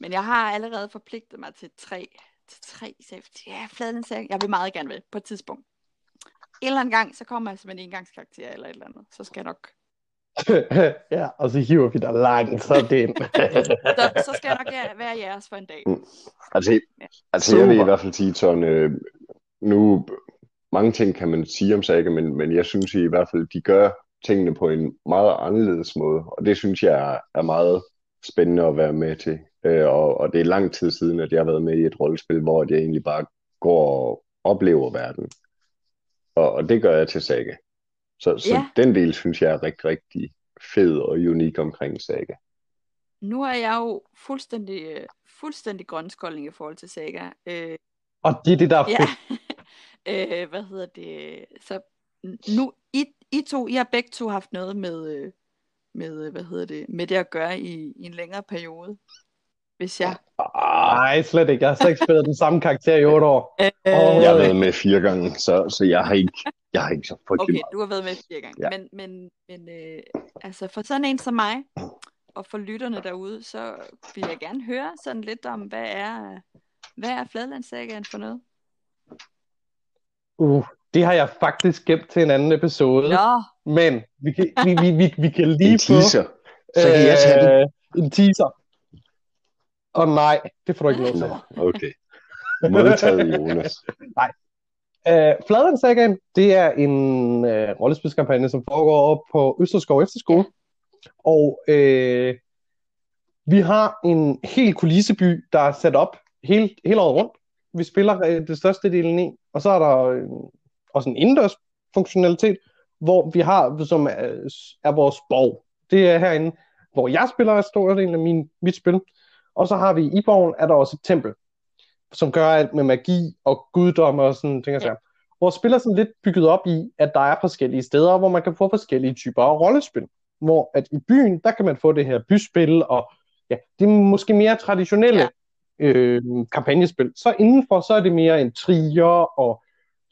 men jeg har allerede forpligtet mig til tre, til tre safety. Ja, sagde, jeg vil meget gerne med på et tidspunkt. En eller anden gang, så kommer jeg som en engangskarakter eller et eller andet. Så skal jeg nok, <laughs> ja, og så hiver vi dig langt så <laughs> ind. så, så skal jeg nok være jeres for en dag. Altså, altså jeg vil i hvert fald sige sådan, øh, nu mange ting kan man sige om Saga, men, men jeg synes i hvert fald, de gør tingene på en meget anderledes måde, og det synes jeg er, er meget spændende at være med til. Øh, og, og det er lang tid siden, at jeg har været med i et rollespil, hvor jeg egentlig bare går og oplever verden. Og, og det gør jeg til Saga. Så, så Ja. den del synes jeg er rigtig, rigtig fed og unik omkring Saga. Nu er jeg jo fuldstændig, øh, fuldstændig grønskolding i forhold til Saga. Øh, og det er det, der er Ja. fedt. <laughs> øh, hvad hedder det? Så nu, I, I to, I har begge to haft noget med, øh, med, øh, hvad hedder det, med det at gøre i, i en længere periode. Hvis jeg... Ah, Nej, slet ikke. Jeg har slet ikke spillet den samme karakter i otte år. Øh, jeg har været med fire gange, så, så jeg har ikke, jeg har ikke så frygtelig Okay, meget. du har været med fire gange. Ja. Men, men, men øh, altså for sådan en som mig, og for lytterne derude, så vil jeg gerne høre sådan lidt om, hvad er, hvad er Fladlandssagaen for noget? Uh, det har jeg faktisk gemt til en anden episode. Nå, Men vi kan, vi, vi, vi, vi kan lige En få teaser. Så kan jeg tage den. øh, en teaser. Og nej, det får du ikke lov til. Nå, okay. Modtaget, Jonas. <laughs> Uh, Fladlandsagaen, det er en uh, rollespilskampagne, som foregår op på Østerskov Efterskole. Og uh, vi har en hel kulisseby, der er sat op hele, hele året rundt. Vi spiller uh, det største delen i, og så er der uh, også en indendørs funktionalitet, hvor vi har, som er, er vores borg. Det er herinde, hvor jeg spiller en stor del af min, mit spil. Og så har vi i borgen, er der også et tempel, som gør alt med magi og guddom og sådan ting og sager. Vores spil er sådan lidt bygget op i, at der er forskellige steder, hvor man kan få forskellige typer af rollespil. Hvor at i byen, der kan man få det her byspil, og ja, det er måske mere traditionelle ja. øh, kampagnespil. Så indenfor, så er det mere en trier, og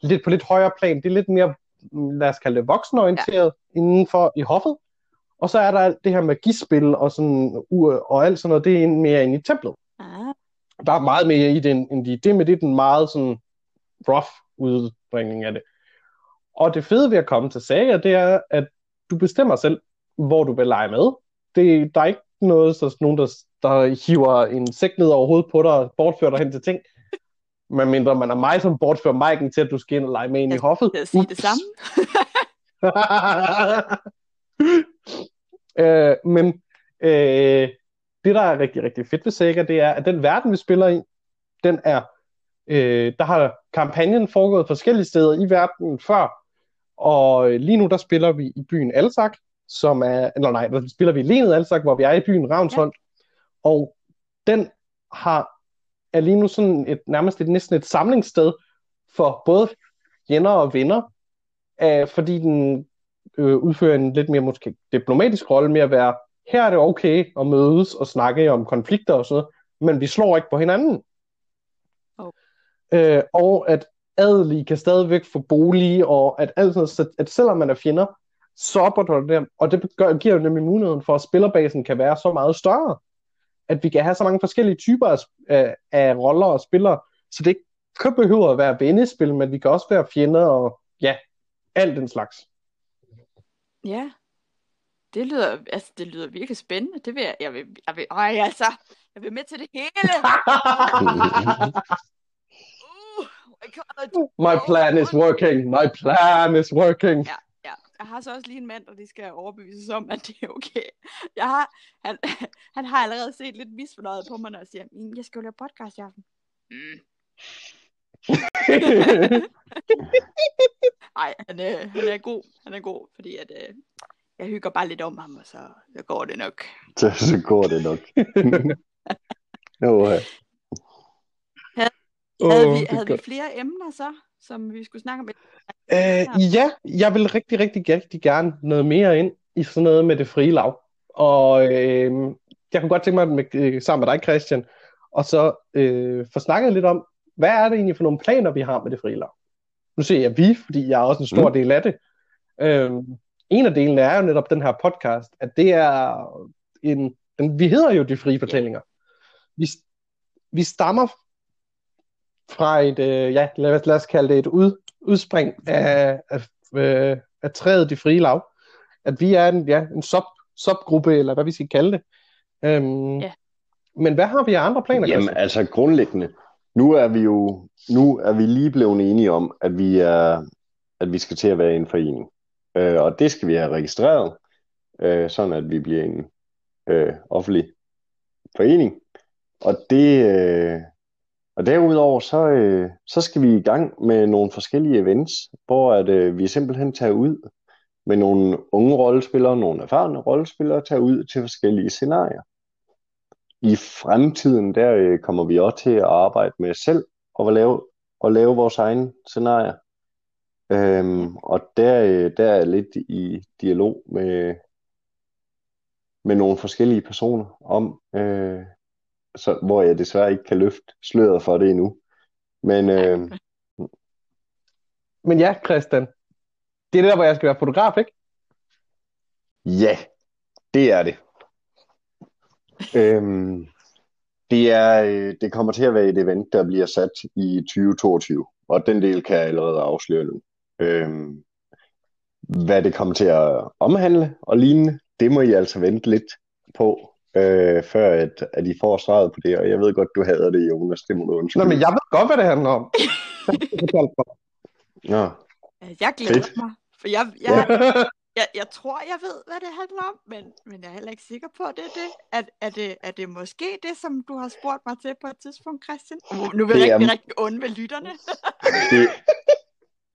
lidt på lidt højere plan. Det er lidt mere, mm, lad os kalde det voksenorienteret ja. indenfor i hoffet. Og så er der det her magispil og, sådan, og alt sådan noget, det er mere inde i templet ah, der er meget mere i den, end de, det med det er den meget sådan rough udbringning af det. Og det fede ved at komme til sager, det er, at du bestemmer selv, hvor du vil lege med. Det, der er ikke noget, så nogen, der, der hiver en sæk ned over hovedet på dig og bortfører dig hen til ting. Medmindre man er mig, som bortfører Mike'en til, at du skal ind og lege med ind i hoffet. jeg sige det samme. <laughs> <laughs> øh, men øh, det, der er rigtig, rigtig fedt ved Sega, det er, at den verden, vi spiller i, den er, øh, der har kampagnen foregået forskellige steder i verden før, og lige nu, der spiller vi i byen Alsak, som er, eller nej, der spiller vi i Lenet Alsak, hvor vi er i byen Ravnsholm, ja. og den har, er lige nu sådan et, nærmest et, næsten et samlingssted for både fjender og venner, øh, fordi den øh, udfører en lidt mere måske diplomatisk rolle med at være, her er det okay at mødes og snakke om konflikter og sådan noget, men vi slår ikke på hinanden. Oh. Øh, og at adelige kan stadigvæk få bolig, og at, alt sådan, noget, så at selvom man er fjender, så opretholder det, og det gør, giver jo nemlig muligheden for, at spillerbasen kan være så meget større, at vi kan have så mange forskellige typer af, af, af roller og spillere, så det ikke kun behøver at være vennespil, men vi kan også være fjender og ja, alt den slags. Ja, det lyder, altså, det lyder virkelig spændende. Det vil jeg, jeg vil, jeg vil, øj, altså, jeg vil med til det hele. Uh, <laughs> My plan is working, my plan is working. Ja, ja. Jeg har så også lige en mand, og det skal overbevises om, at det er okay. Jeg har, han, han har allerede set lidt misfornøjet på mig, når jeg siger, "Mm, jeg skal jo lave podcast i aften. Mm. Nej, han, øh, han er god. Han er god, fordi at, øh, jeg hygger bare lidt om ham, og så, så går det nok. Så, så går det nok. <laughs> jo, ja. Havde, Åh, vi, det er havde vi flere emner så, som vi skulle snakke om? Øh, ja, jeg vil rigtig, rigtig, rigtig gerne noget mere ind i sådan noget med det frie lav. Og øh, jeg kunne godt tænke mig, med, øh, sammen med dig, Christian, og så øh, få snakket lidt om, hvad er det egentlig for nogle planer, vi har med det frie lav? Nu siger jeg vi, fordi jeg er også en stor Mm. del af det. Øh, en af delene er jo netop den her podcast, at det er en, den, vi hedder jo De Frie Fortællinger. Vi, vi stammer fra et, øh, ja, lad, os- lad os kalde det et ud, udspring af, af, øh, af træet De Frie Lav. At vi er en, ja, en sub, subgruppe, eller hvad vi skal kalde det. Øhm, Ja. Men hvad har vi af andre planer, Jamen Christian? altså grundlæggende, nu er vi jo nu er vi lige blevet enige om, at vi er at vi skal til at være en forening. Øh, og det skal vi have registreret, øh, sådan at vi bliver en øh, offentlig forening. Og det øh, og derudover så øh, så skal vi i gang med nogle forskellige events, hvor at øh, vi simpelthen tager ud med nogle unge rollespillere, nogle erfarne rollespillere, tager ud til forskellige scenarier. I fremtiden, der øh, kommer vi også til at arbejde med selv og lave, og lave vores egne scenarier. Øhm, og der, øh, der er jeg lidt i dialog med, med nogle forskellige personer om, øh, så, hvor jeg desværre ikke kan løfte sløret for det endnu. Men øh, Men ja, Christian, det er det der, hvor jeg skal være fotograf, ikke? ja, det er det. Øhm, det, er, øh, det kommer til at være et event, der bliver sat i 2022, og den del kan jeg allerede afsløre nu. Øhm, hvad det kommer til at omhandle og lignende, det må I altså vente lidt på, øh, før at, at I får svaret på det, og jeg ved godt, du hader det, Jonas, det må du undskylde. Nå, men jeg ved godt, hvad det handler om. <laughs> Nå, Jeg glæder Fedt. mig, for jeg, jeg, jeg, jeg tror, jeg ved, hvad det handler om, men, men jeg er heller ikke sikker på, at det er det. Er, er det. er det måske det, som du har spurgt mig til på et tidspunkt, Christian? Uh, nu vil Det jeg er- rigtig, rigtig onde ved lytterne. <laughs> det,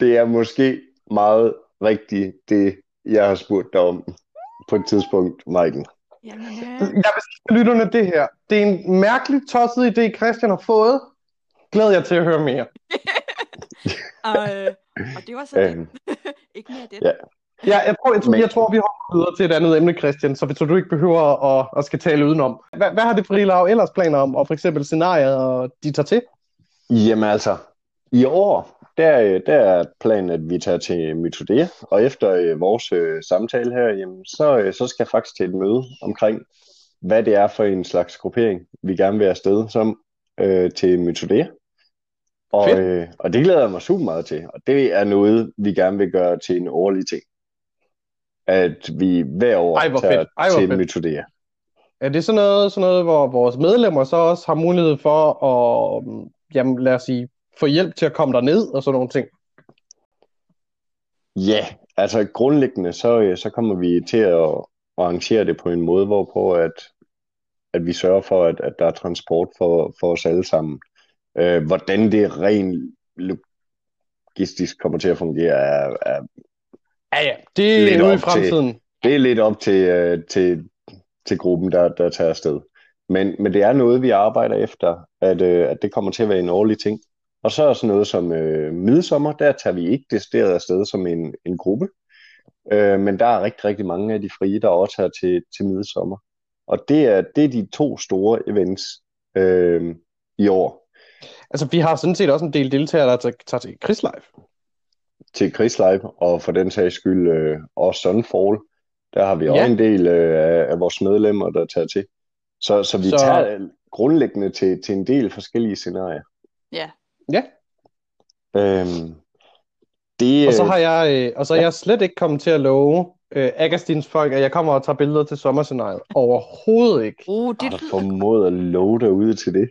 det er måske meget rigtigt, det jeg har spurgt dig om på et tidspunkt, Maiken. Jamen, øh, Jeg vil sige lytterne det her. Det er en mærkelig tosset idé, Christian har fået. Glæder jeg til at høre mere. <laughs> og, øh, og det var så det. Øhm, <laughs> ikke mere det. ja. Ja, jeg tror, jeg, tror, jeg tror vi hopper videre til et andet emne, Christian, så, så du ikke behøver at, at skal tale udenom. Hvad, hvad har det frie lav ellers planer om, og for eksempel scenarier, og de tager til? Jamen altså, i år, der, der er planen, at vi tager til Mytodea, og efter øh, vores øh, samtale her, jamen, så, øh, så skal jeg faktisk til et møde omkring, hvad det er for en slags gruppering, vi gerne vil afsted som øh, til Mytodea. Og, Fedt. øh, og det glæder jeg mig super meget til, og det er noget, vi gerne vil gøre til en årlig ting. At vi hver år Ej, tager fedt. Ej, til fedt. Mytodea. Er det sådan noget, sådan noget, hvor vores medlemmer så også har mulighed for at, mm, jamen lad os sige, få hjælp til at komme derned og sådan nogle ting? Ja, altså grundlæggende, så, øh, så kommer vi til at arrangere det på en måde, hvorpå at, at vi sørger for, at, at der er transport for, for os alle sammen. Øh, hvordan det rent logistisk kommer til at fungere, er, er, Ja, ja. Det Lidt er ude i op til- fremtiden. det er lidt op til, øh, til, til gruppen, der, der tager afsted. Men, men det er noget, vi arbejder efter, at, øh, at det kommer til at være en årlig ting. Og så er sådan noget som øh, midsommer, der tager vi ikke decideret afsted som en, en gruppe. Øh, men der er rigtig, rigtig mange af de frie, der også tager til, til midsommer. Og det er, det er de to store events øh, i år Altså, vi har sådan set også en del deltagere, der tager, tager til Krigslive. Til Chris Live, og for den sags skyld øh, også Sunfall. Der har vi Ja. også en del øh, af, af vores medlemmer, der tager til. Så, så vi Så- tager grundlæggende til, til en del forskellige scenarier. Ja. Ja. Øhm, det, Og så øh, har jeg, øh, og så er jeg slet ikke kommet til at love øh, Agastins folk, at jeg kommer og tager billeder til sommerscenariet. <laughs> Overhovedet ikke. Uh, har det du lyder formået at love derude til det?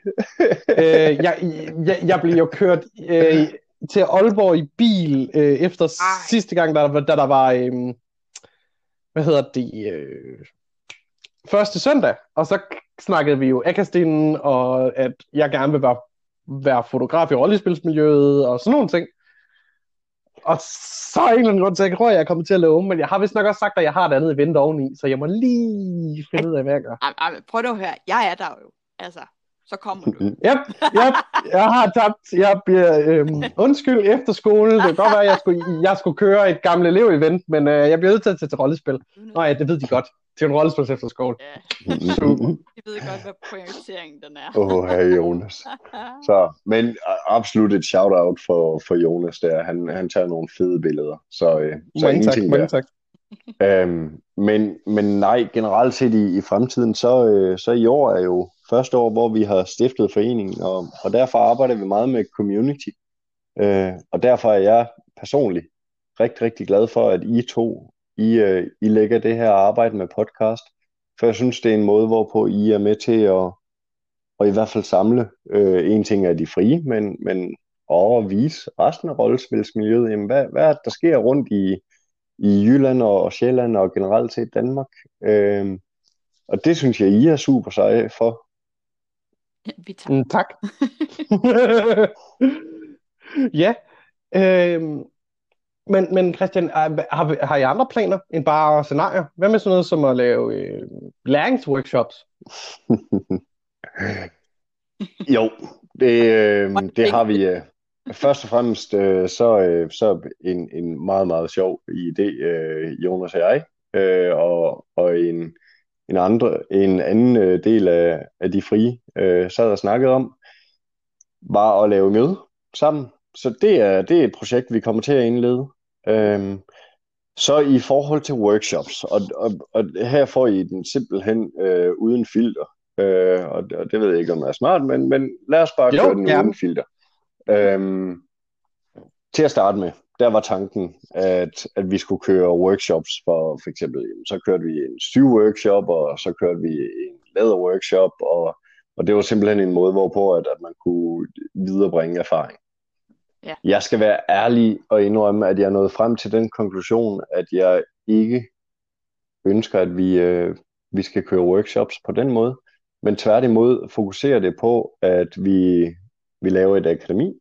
øh, jeg, jeg, jeg blev jo kørt <laughs> øh, til Aalborg i bil øh, efter Ej. sidste gang, der da der var, øh, hvad hedder det, øh, første søndag, og så snakkede vi jo Agastinen, og at jeg gerne vil være, være fotograf i rollespilsmiljøet, og sådan nogle ting. Og så er en eller anden grund til, at jeg tror, jeg er kommet til at love, men jeg har vist nok også sagt, at jeg har et andet event oveni, så jeg må lige finde ud af, hvad jeg gør. Ej, ej, prøv nu at høre. Jeg er der jo. Altså, så kommer du. <laughs> Yep, yep, jeg har tabt. Jeg bliver øhm, undskyld efter skole. Det kan godt være, at jeg skulle, jeg skulle køre et gammelt elev-event, men øh, jeg bliver nødt til at tage til rollespil. Nå ja, det ved de godt. Det er en rollespil efter skole. Ja, <laughs> Super. de ved godt, hvad prioriteringen den er. Åh, oh, herre Jonas. <laughs> Så, men øh, absolut et shout-out for, for Jonas der. Han, han tager nogle fede billeder. Så, øh, så Mange tak, mange tak. Øhm, men, men nej, generelt set i, i fremtiden, så, øh, så i år er jo første år, hvor vi har stiftet foreningen, og, og derfor arbejder vi meget med community. Øh, og derfor er jeg personligt rigtig, rigtig glad for, at I to, I, øh, I lægger det her arbejde med podcast, for jeg synes, det er en måde, hvorpå I er med til at, og i hvert fald samle øh, en ting af de frie, men, men og vise resten af rollespilsmiljøet, jamen, hvad, hvad der sker rundt i, i Jylland og Sjælland og generelt set Danmark. Øh, og det synes jeg, I er super seje for. <laughs> Vi tager. Mm, tak. <laughs> ja. Øhm, men, men Christian, har, har I andre planer end bare scenarier? Hvad med sådan noget som at lave øh, læringsworkshops? <laughs> Jo, det, øh, det har vi. Øh, først og fremmest øh, så, øh, så en, en meget, meget sjov idé, øh, Jonas og jeg, øh, og, og en, en, andre, en anden øh, del af, af de frie øh, sad og snakkede om, var at lave møde sammen. Så det er, det er et projekt, vi kommer til at indlede. Øhm, så i forhold til workshops, og, og, og her får I den simpelthen øh, uden filter. Øh, og, og det ved jeg ikke, om det er smart, men, men lad os bare Jo, køre den gerne. uden filter. Øhm, til at starte med, der var tanken, at, at vi skulle køre workshops for for eksempel, jamen, så kørte vi en syv-workshop, og så kørte vi en læder-workshop, og, og det var simpelthen en måde, hvorpå at, at man kunne viderebringe erfaring. Ja. Jeg skal være ærlig og indrømme, at jeg nåede frem til den konklusion, at jeg ikke ønsker, at vi, øh, vi skal køre workshops på den måde, men tværtimod fokuserer det på, at vi, vi laver et akademi,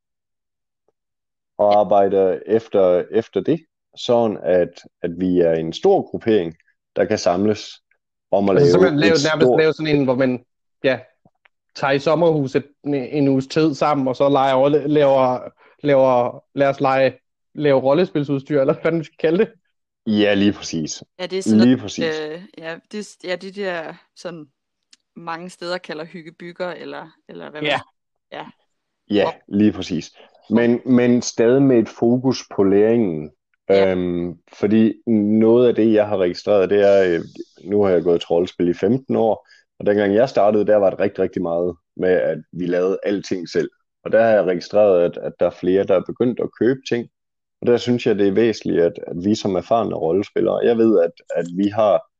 og arbejder efter, efter det, sådan at, at vi er en stor gruppering, der kan samles om at Altså lave simpelthen lave, et nærmest stort... lave sådan en, hvor man ja, tager i sommerhuset en, en uges tid sammen, og så leger, laver, laver, lad os lege, lave rollespilsudstyr, eller hvad man skal kalde det. Ja, lige præcis. Ja, det er sådan Lige noget, præcis. øh, ja, det, ja, det der, sådan mange steder kalder hyggebygger, eller, eller hvad man Ja. Ja, lige præcis. Men, men stadig med et fokus på læringen. Ja. Øhm, fordi noget af det, jeg har registreret, det er, øh, nu har jeg gået til rollespil i 15 år, og dengang jeg startede, der var det rigtig, rigtig meget med, at vi lavede alting selv. Og der har jeg registreret, at, at der er flere, der er begyndt at købe ting. Og der synes jeg, det er væsentligt, at, at vi som erfarne rollespillere, jeg ved, at, at vi har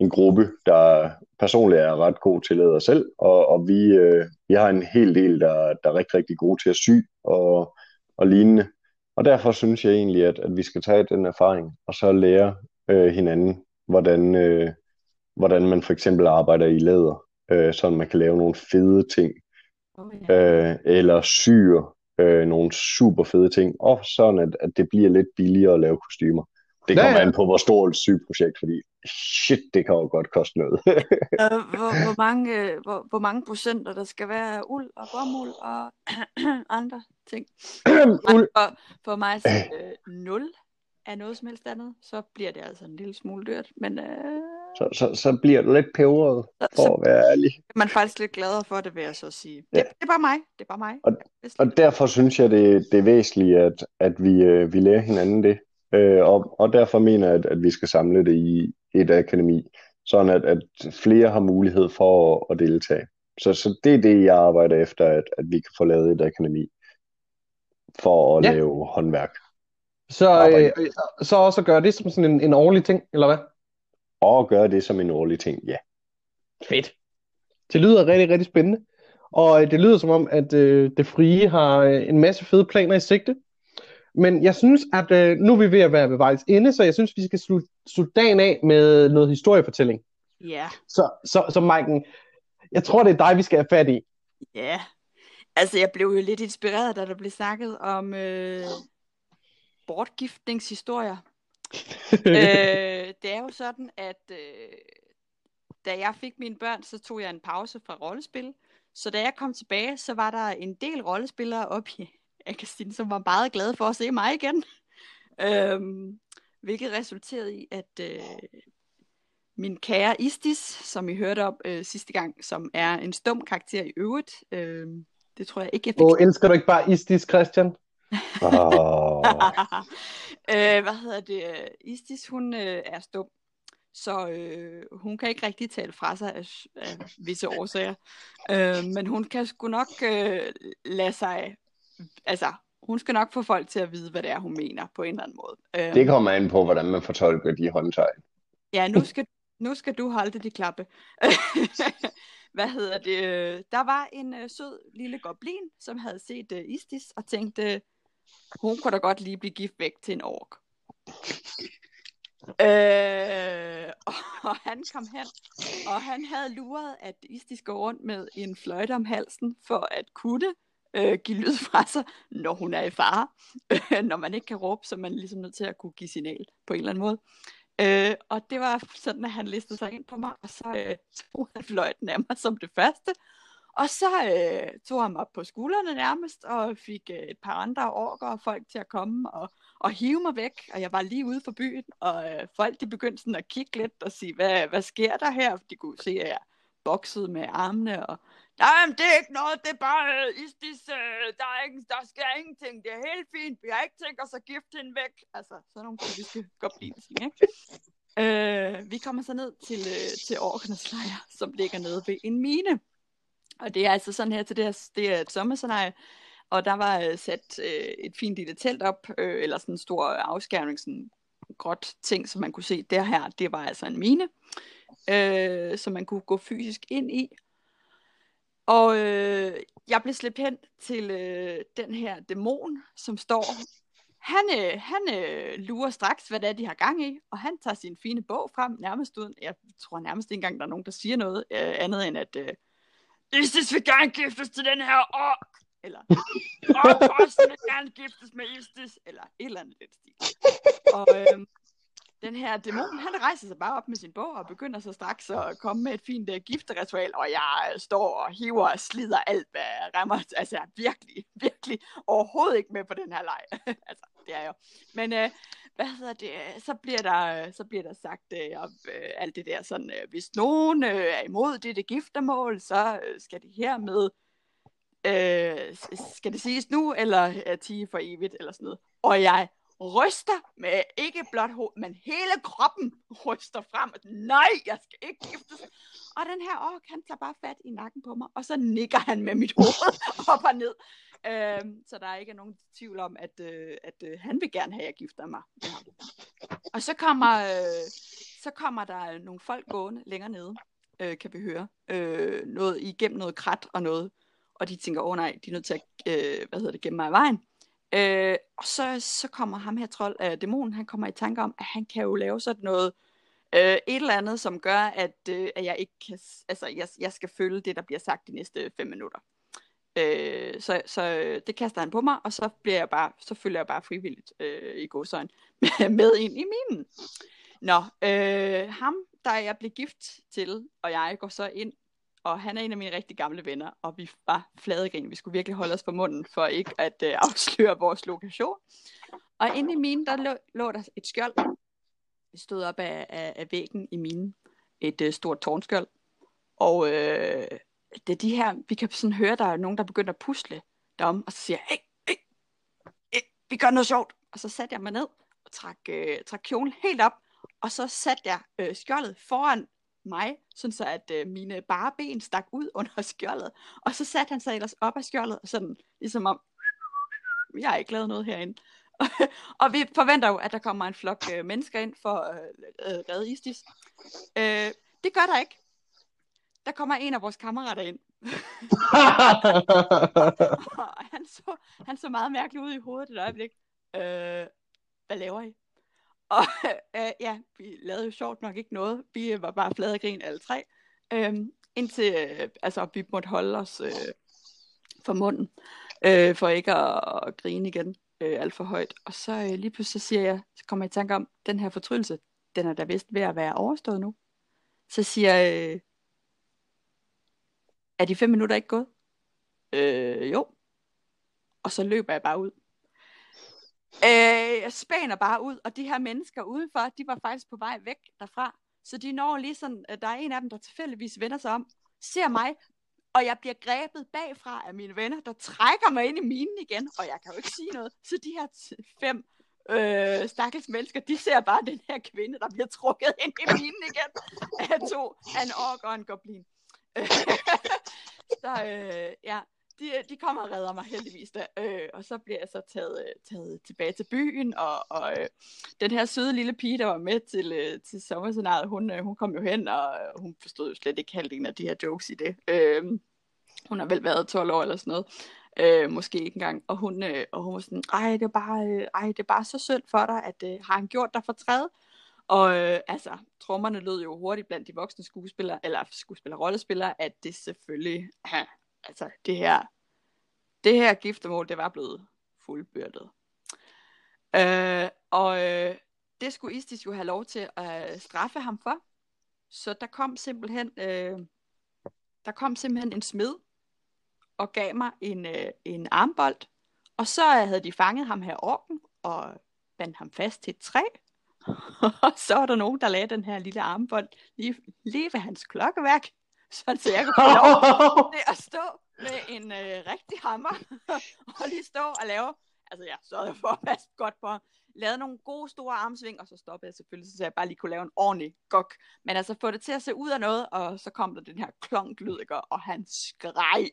en gruppe, der personligt er ret god til at selv, og, og vi, øh, vi har en hel del, der, der er rigtig, rigtig gode til at sy og, og lignende. Og derfor synes jeg egentlig, at, at vi skal tage den erfaring, og så lære øh, hinanden, hvordan, øh, hvordan man for eksempel arbejder i læder, øh, så man kan lave nogle fede ting, Oh, øh, eller syr øh, nogle super fede ting, og sådan at, at det bliver lidt billigere at lave kostymer. Det kommer ja. an på, hvor stort et sygeprojekt, fordi shit, det kan jo godt koste noget. <laughs> Øh, hvor, hvor, mange, øh, hvor, hvor mange procenter der skal være af uld og bomuld og <clears throat> andre ting. <clears throat> Uld. Og for mig sige, øh, 0 af noget som helst andet, så bliver det altså en lille smule dyrt. Men øh, så, så, så bliver det lidt peberet, så, for så at være ærlig. er man faktisk lidt gladere for det, vil jeg så sige. Det, Ja. det er bare mig. Det er bare mig. Hvis- Og derfor synes jeg, det, det er væsentligt, at, at vi, øh, vi lærer hinanden det. Øh, og, og derfor mener jeg, at, at vi skal samle det i et akademi, sådan at, at flere har mulighed for at, at deltage. Så, så det er det, jeg arbejder efter, at, at vi kan få lavet et akademi for at Ja. lave håndværk. Så, øh, så også gøre det som sådan en, en årlig ting, eller hvad? Og gøre det som en årlig ting, ja. Fedt. Det lyder rigtig, rigtig spændende. Og øh, det lyder som om, at øh, det frie har øh, en masse fede planer i sigte. Men jeg synes, at øh, nu er vi ved at være ved vejs ende, så jeg synes, vi skal slutte, slutte dagen af med noget historiefortælling. Ja, Så, så, så Maiken, jeg tror, det er dig, vi skal have fat i. ja. Altså, jeg blev jo lidt inspireret, da der blev snakket om øh, bortgiftningshistorier. <laughs> øh, det er jo sådan, at øh, da jeg fik mine børn, så tog jeg en pause fra rollespil. Så da jeg kom tilbage, så var der en del rollespillere op i Akastin, som var meget glade for at se mig igen. Øhm, hvilket resulterede i, at øh, min kære Istis, som I hørte om øh, sidste gang, som er en stum karakter i øvrigt, øh, det tror jeg ikke, jeg fik Åh, elsker du ikke bare Istis, Christian? Oh, <laughs> øh, hvad hedder det? Istis, hun øh, er stum. Så øh, hun kan ikke rigtig tale fra sig af, af visse årsager. Øh, men hun kan sgu nok øh, lade sig... Altså, hun skal nok få folk til at vide, hvad det er, hun mener på en eller anden måde. Øh, det kommer an på, hvordan man fortolker de håndtegn. Ja, nu skal, <laughs> nu skal du holde det, de klappe. <laughs> Hvad hedder det? Der var en øh, sød lille goblin, som havde set øh, Istis og tænkte, hun kunne da godt lige blive gift væk til en ork. Øh, <laughs> og han kom hen, og han havde luret, at Istis går rundt med en fløjte om halsen, for at kunne øh, give lyd fra sig, når hun er i fare. <laughs> når man ikke kan råbe, så er man ligesom nødt til at kunne give signal på en eller anden måde. Øh, og det var sådan, at han listede sig ind på mig, og så øh, tog han fløjten af mig som det første. Og så øh, tog han mig op på skuldrene nærmest, og fik øh, et par andre orker og folk til at komme og, og hive mig væk. Og jeg var lige ude for byen, og øh, folk de begyndte sådan at kigge lidt og sige, hvad, hvad sker der her? For de kunne se, at jeg boksede med armene, og Nej, men det er ikke noget, det er bare, øh, Istis, øh, der, er ikke, der sker ingenting, det er helt fint, vi har ikke tænkt os at gifte hende væk. Altså, sådan nogle politiske goblin ikke? Øh, vi kommer så ned til, øh, til Orkernes lejr, som ligger nede ved en mine. Og det er altså sådan her til det, her, det er et sommerscenarie, og der var øh, sat øh, et fint lille telt op, øh, eller sådan en stor afskærmning, sådan gråt ting, som man kunne se. Det her, det var altså en mine, øh, som man kunne gå fysisk ind i. Og øh, jeg blev slæbt hen til øh, den her dæmon, som står. Han, øh, han øh, lurer straks, hvad det er, de har gang i, og han tager sin fine bog frem, nærmest uden, jeg tror nærmest ikke engang, der er nogen, der siger noget øh, andet end, at øh, Istis vil gerne giftes til den her ork, eller ork vil gerne giftes med Istis, eller et eller andet lidt stil. Og øh, den her dæmon, han rejser sig bare op med sin bog og begynder så straks at komme med et fint uh, gifteritual, og jeg står og hiver og slider alt, hvad rammer. Altså, jeg er virkelig, virkelig overhovedet ikke med på den her leg. <laughs> altså, det er jo. Men uh, hvad hedder det, så bliver der, så bliver der sagt uh, uh, alt det der sådan, uh, hvis nogen uh, er imod det, giftermål, så uh, skal det hermed øh, skal det siges nu, eller er tige for evigt, eller sådan noget. Og jeg ryster med ikke blot hovedet, men hele kroppen ryster frem. Nej, jeg skal ikke giftes. Og den her ork, han tager bare fat i nakken på mig, og så nikker han med mit hoved <laughs> op og ned. Øhm, så der er ikke nogen tvivl om, at, øh, at øh, han vil gerne have, at jeg gifter mig Ja. Og så kommer, øh, så kommer der nogle folk gående længere nede, øh, kan vi høre. Øh, noget igennem noget krat og noget. Og de tænker, åh oh, nej, de er nødt til at øh, hvad hedder det, gemme mig i vejen. Øh, og så, så kommer ham her trold, øh, dæmonen, han kommer i tanke om, at han kan jo lave sådan noget, øh, et eller andet, som gør, at, øh, at jeg ikke kan, altså jeg, jeg skal følge det, der bliver sagt de næste fem minutter. Øh, så, så øh, det kaster han på mig, og så bliver jeg bare, så følger jeg bare frivilligt øh, i godsøjen <laughs> med ind i minen. Nå, øh, ham, der jeg blev gift til, og jeg går så ind og han er en af mine rigtig gamle venner, og vi var fladegrin. Vi skulle virkelig holde os for munden, for ikke at øh, <laughs> afsløre vores lokation. Og inde i minen, der lå, lå der et skjold. Det stod op af, af, af væggen i minen. Et øh, stort tårnskjold. Og øh, det er de her, vi kan sådan høre, der er nogen, der begynder at pusle derom, og så siger jeg, hey, hey, hey, vi gør noget sjovt. Og så satte jeg mig ned og trak, øh, trak kjolen helt op, og så satte jeg øh, skjoldet foran mig, sådan så at øh, mine bare ben stak ud <laughs> under skjoldet. Og så satte han sig ellers op af skjoldet, og sådan ligesom om, jeg har ikke lavet noget herinde. <laughs> og vi forventer jo, at der kommer en flok øh, mennesker ind for at øh, øh, redde Istis. Øh, det gør der ikke. Der kommer en af vores kammerater ind. <laughs> og han så, han så meget mærkeligt ud i hovedet et øjeblik. Øh, hvad laver I? Og <laughs> øh, ja, vi lavede jo sjovt nok ikke noget. Vi øh, var bare flade og grin alle tre. Øh, indtil øh, altså, vi måtte holde os øh, for munden, øh, for ikke at, at grine igen øh, alt for højt. Og så øh, lige pludselig så siger jeg, så kommer jeg i tanke om, den her fortrydelse, den er da vist ved at være overstået nu. Så siger jeg, øh, er de fem minutter ikke gået? Øh, jo. Og så løber jeg bare ud. Øh, jeg bare ud, og de her mennesker udenfor, de var faktisk på vej væk derfra. Så de når lige sådan, øh, der er en af dem, der tilfældigvis vender sig om, ser mig, og jeg bliver grebet bagfra af mine venner, der trækker mig ind i minen igen, og jeg kan jo ikke sige noget. Så de her fem øh, stakkels mennesker, de ser bare den her kvinde, der bliver trukket ind i minen igen, af to, af en ork og en goblin. <laughs> så øh, ja, de, de kommer og redder mig heldigvis da. Øh, og så bliver jeg så taget, øh, taget tilbage til byen, og, og øh, den her søde lille pige, der var med til, øh, til sommerscenariet, hun, øh, hun kom jo hen, og øh, hun forstod jo slet ikke halvdelen af de her jokes i det. Øh, hun har vel været 12 år eller sådan noget. Øh, måske ikke engang. Og hun, øh, og hun var sådan, ej det, er bare, øh, ej, det er bare så synd for dig, at øh, har han gjort dig for træet? Og øh, altså, trommerne lød jo hurtigt blandt de voksne skuespillere, eller skuespillere rollespillere, at det selvfølgelig, ha, altså det her, det her giftermål, det var blevet fuldbyrdet. Øh, og øh, det skulle Istis jo have lov til at øh, straffe ham for. Så der kom simpelthen, øh, der kom simpelthen en smed og gav mig en, øh, en armbold. Og så øh, havde de fanget ham her orken og bandt ham fast til et træ. <laughs> og så var der nogen, der lagde den her lille armbold lige, lige ved hans klokkeværk, <laughs> så jeg kunne få lov <laughs> til at stå med en øh, rigtig hammer, <laughs> og lige stå og lave, altså jeg sørgede for at passe godt på lavede nogle gode store armsving, og så stoppede jeg selvfølgelig, så jeg bare lige kunne lave en ordentlig gok. Men altså få det til at se ud af noget, og så kom der den her klonklyd, ikke? og han skreg.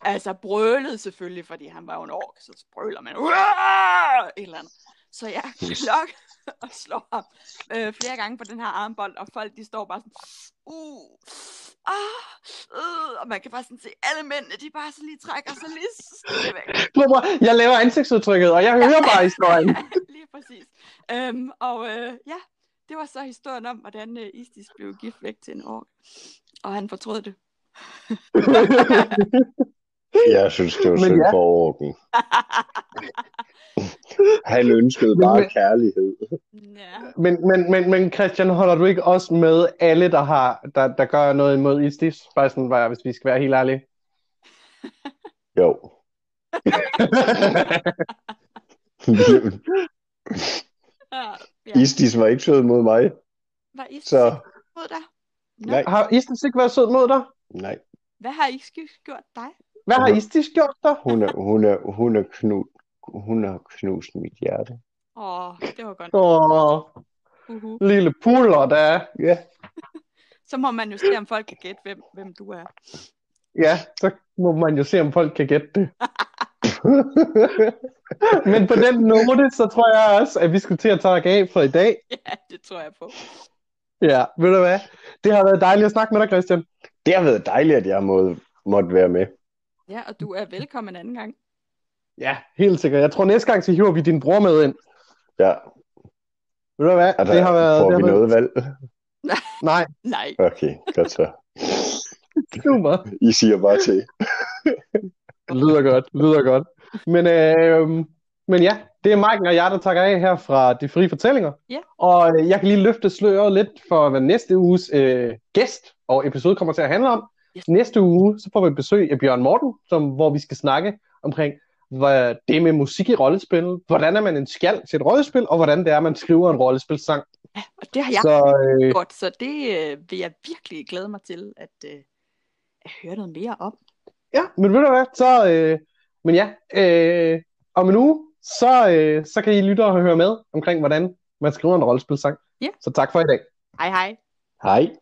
Altså brølede selvfølgelig, fordi han var jo en ork, så brøler man. Uah! Et eller andet. Så jeg <laughs> klok <laughs> og slår ham øh, flere gange på den her armbold, og folk de står bare sådan, uh, ah, uh, og man kan bare sådan se, alle mændene, de bare så lige trækker sig lige væk. Jeg laver ansigtsudtrykket, og jeg hører bare historien. <laughs> lige præcis. Øhm, og øh, ja, det var så historien om, hvordan øh, Istis blev gift væk til en ork. Og han fortrød det. <laughs> Jeg synes, det var synd ja. for orden. <laughs> Han ønskede bare men- kærlighed. Ja. Men, men, men, men Christian, holder du ikke også med alle, der, har, der, der gør noget imod Istis? Bare sådan, bare, hvis vi skal være helt ærlige. Jo. <laughs> Ja, ja. Istis var ikke sød mod mig, Var Istis så mod dig? Nå, nej, har Istis ikke været sød mod dig? nej. Hvad har Istis gjort dig? Hvad har Istis gjort dig? Hun er, hun er, hun er, knu, hun har knust mit hjerte. Åh, det var godt. Åh, Uh-huh. lille puller, der. Ja. Så må man jo se, om folk kan gætte, hvem, hvem du er. Ja, så må man jo se, om folk kan gætte det. <laughs> Men på den note, så tror jeg også, at vi skal til at tage af for i dag. Ja, det tror jeg på. Ja, ved du hvad? Det har været dejligt at snakke med dig, Christian. Det har været dejligt, at jeg må, måtte være med. Ja, og du er velkommen en anden gang. Ja, helt sikkert. Jeg tror næste gang, så hiver vi din bror med ind. Ja, Ved du hvad? er der, det har været... får det vi har været... noget valg? <laughs> Nej, Nej. Okay, godt så. super. I siger bare til. Det <laughs> lyder godt, det lyder godt. Men, øh, men ja, det er Maiken og jeg, der takker af her fra De Frie Fortællinger. Ja. Og øh, jeg kan lige løfte sløret lidt for, hvad næste uges øh, gæst og episode kommer til at handle om. Yes. Næste uge, så får vi besøg af Bjørn Morten, som, hvor vi skal snakke omkring hvad det med musik i rollespil, hvordan er man en skjald til et rollespil, og hvordan det er, man skriver en rollespilsang. Ja, og det har jeg Så øh, godt, så det øh, vil jeg virkelig glæde mig til at, øh, at høre noget mere om. Ja, men ved du hvad, så, øh, men ja, øh, om en uge, så, øh, så kan I lytte og høre med omkring, hvordan man skriver en rollespilsang. Ja. Så tak for i dag. Hej hej. Hej.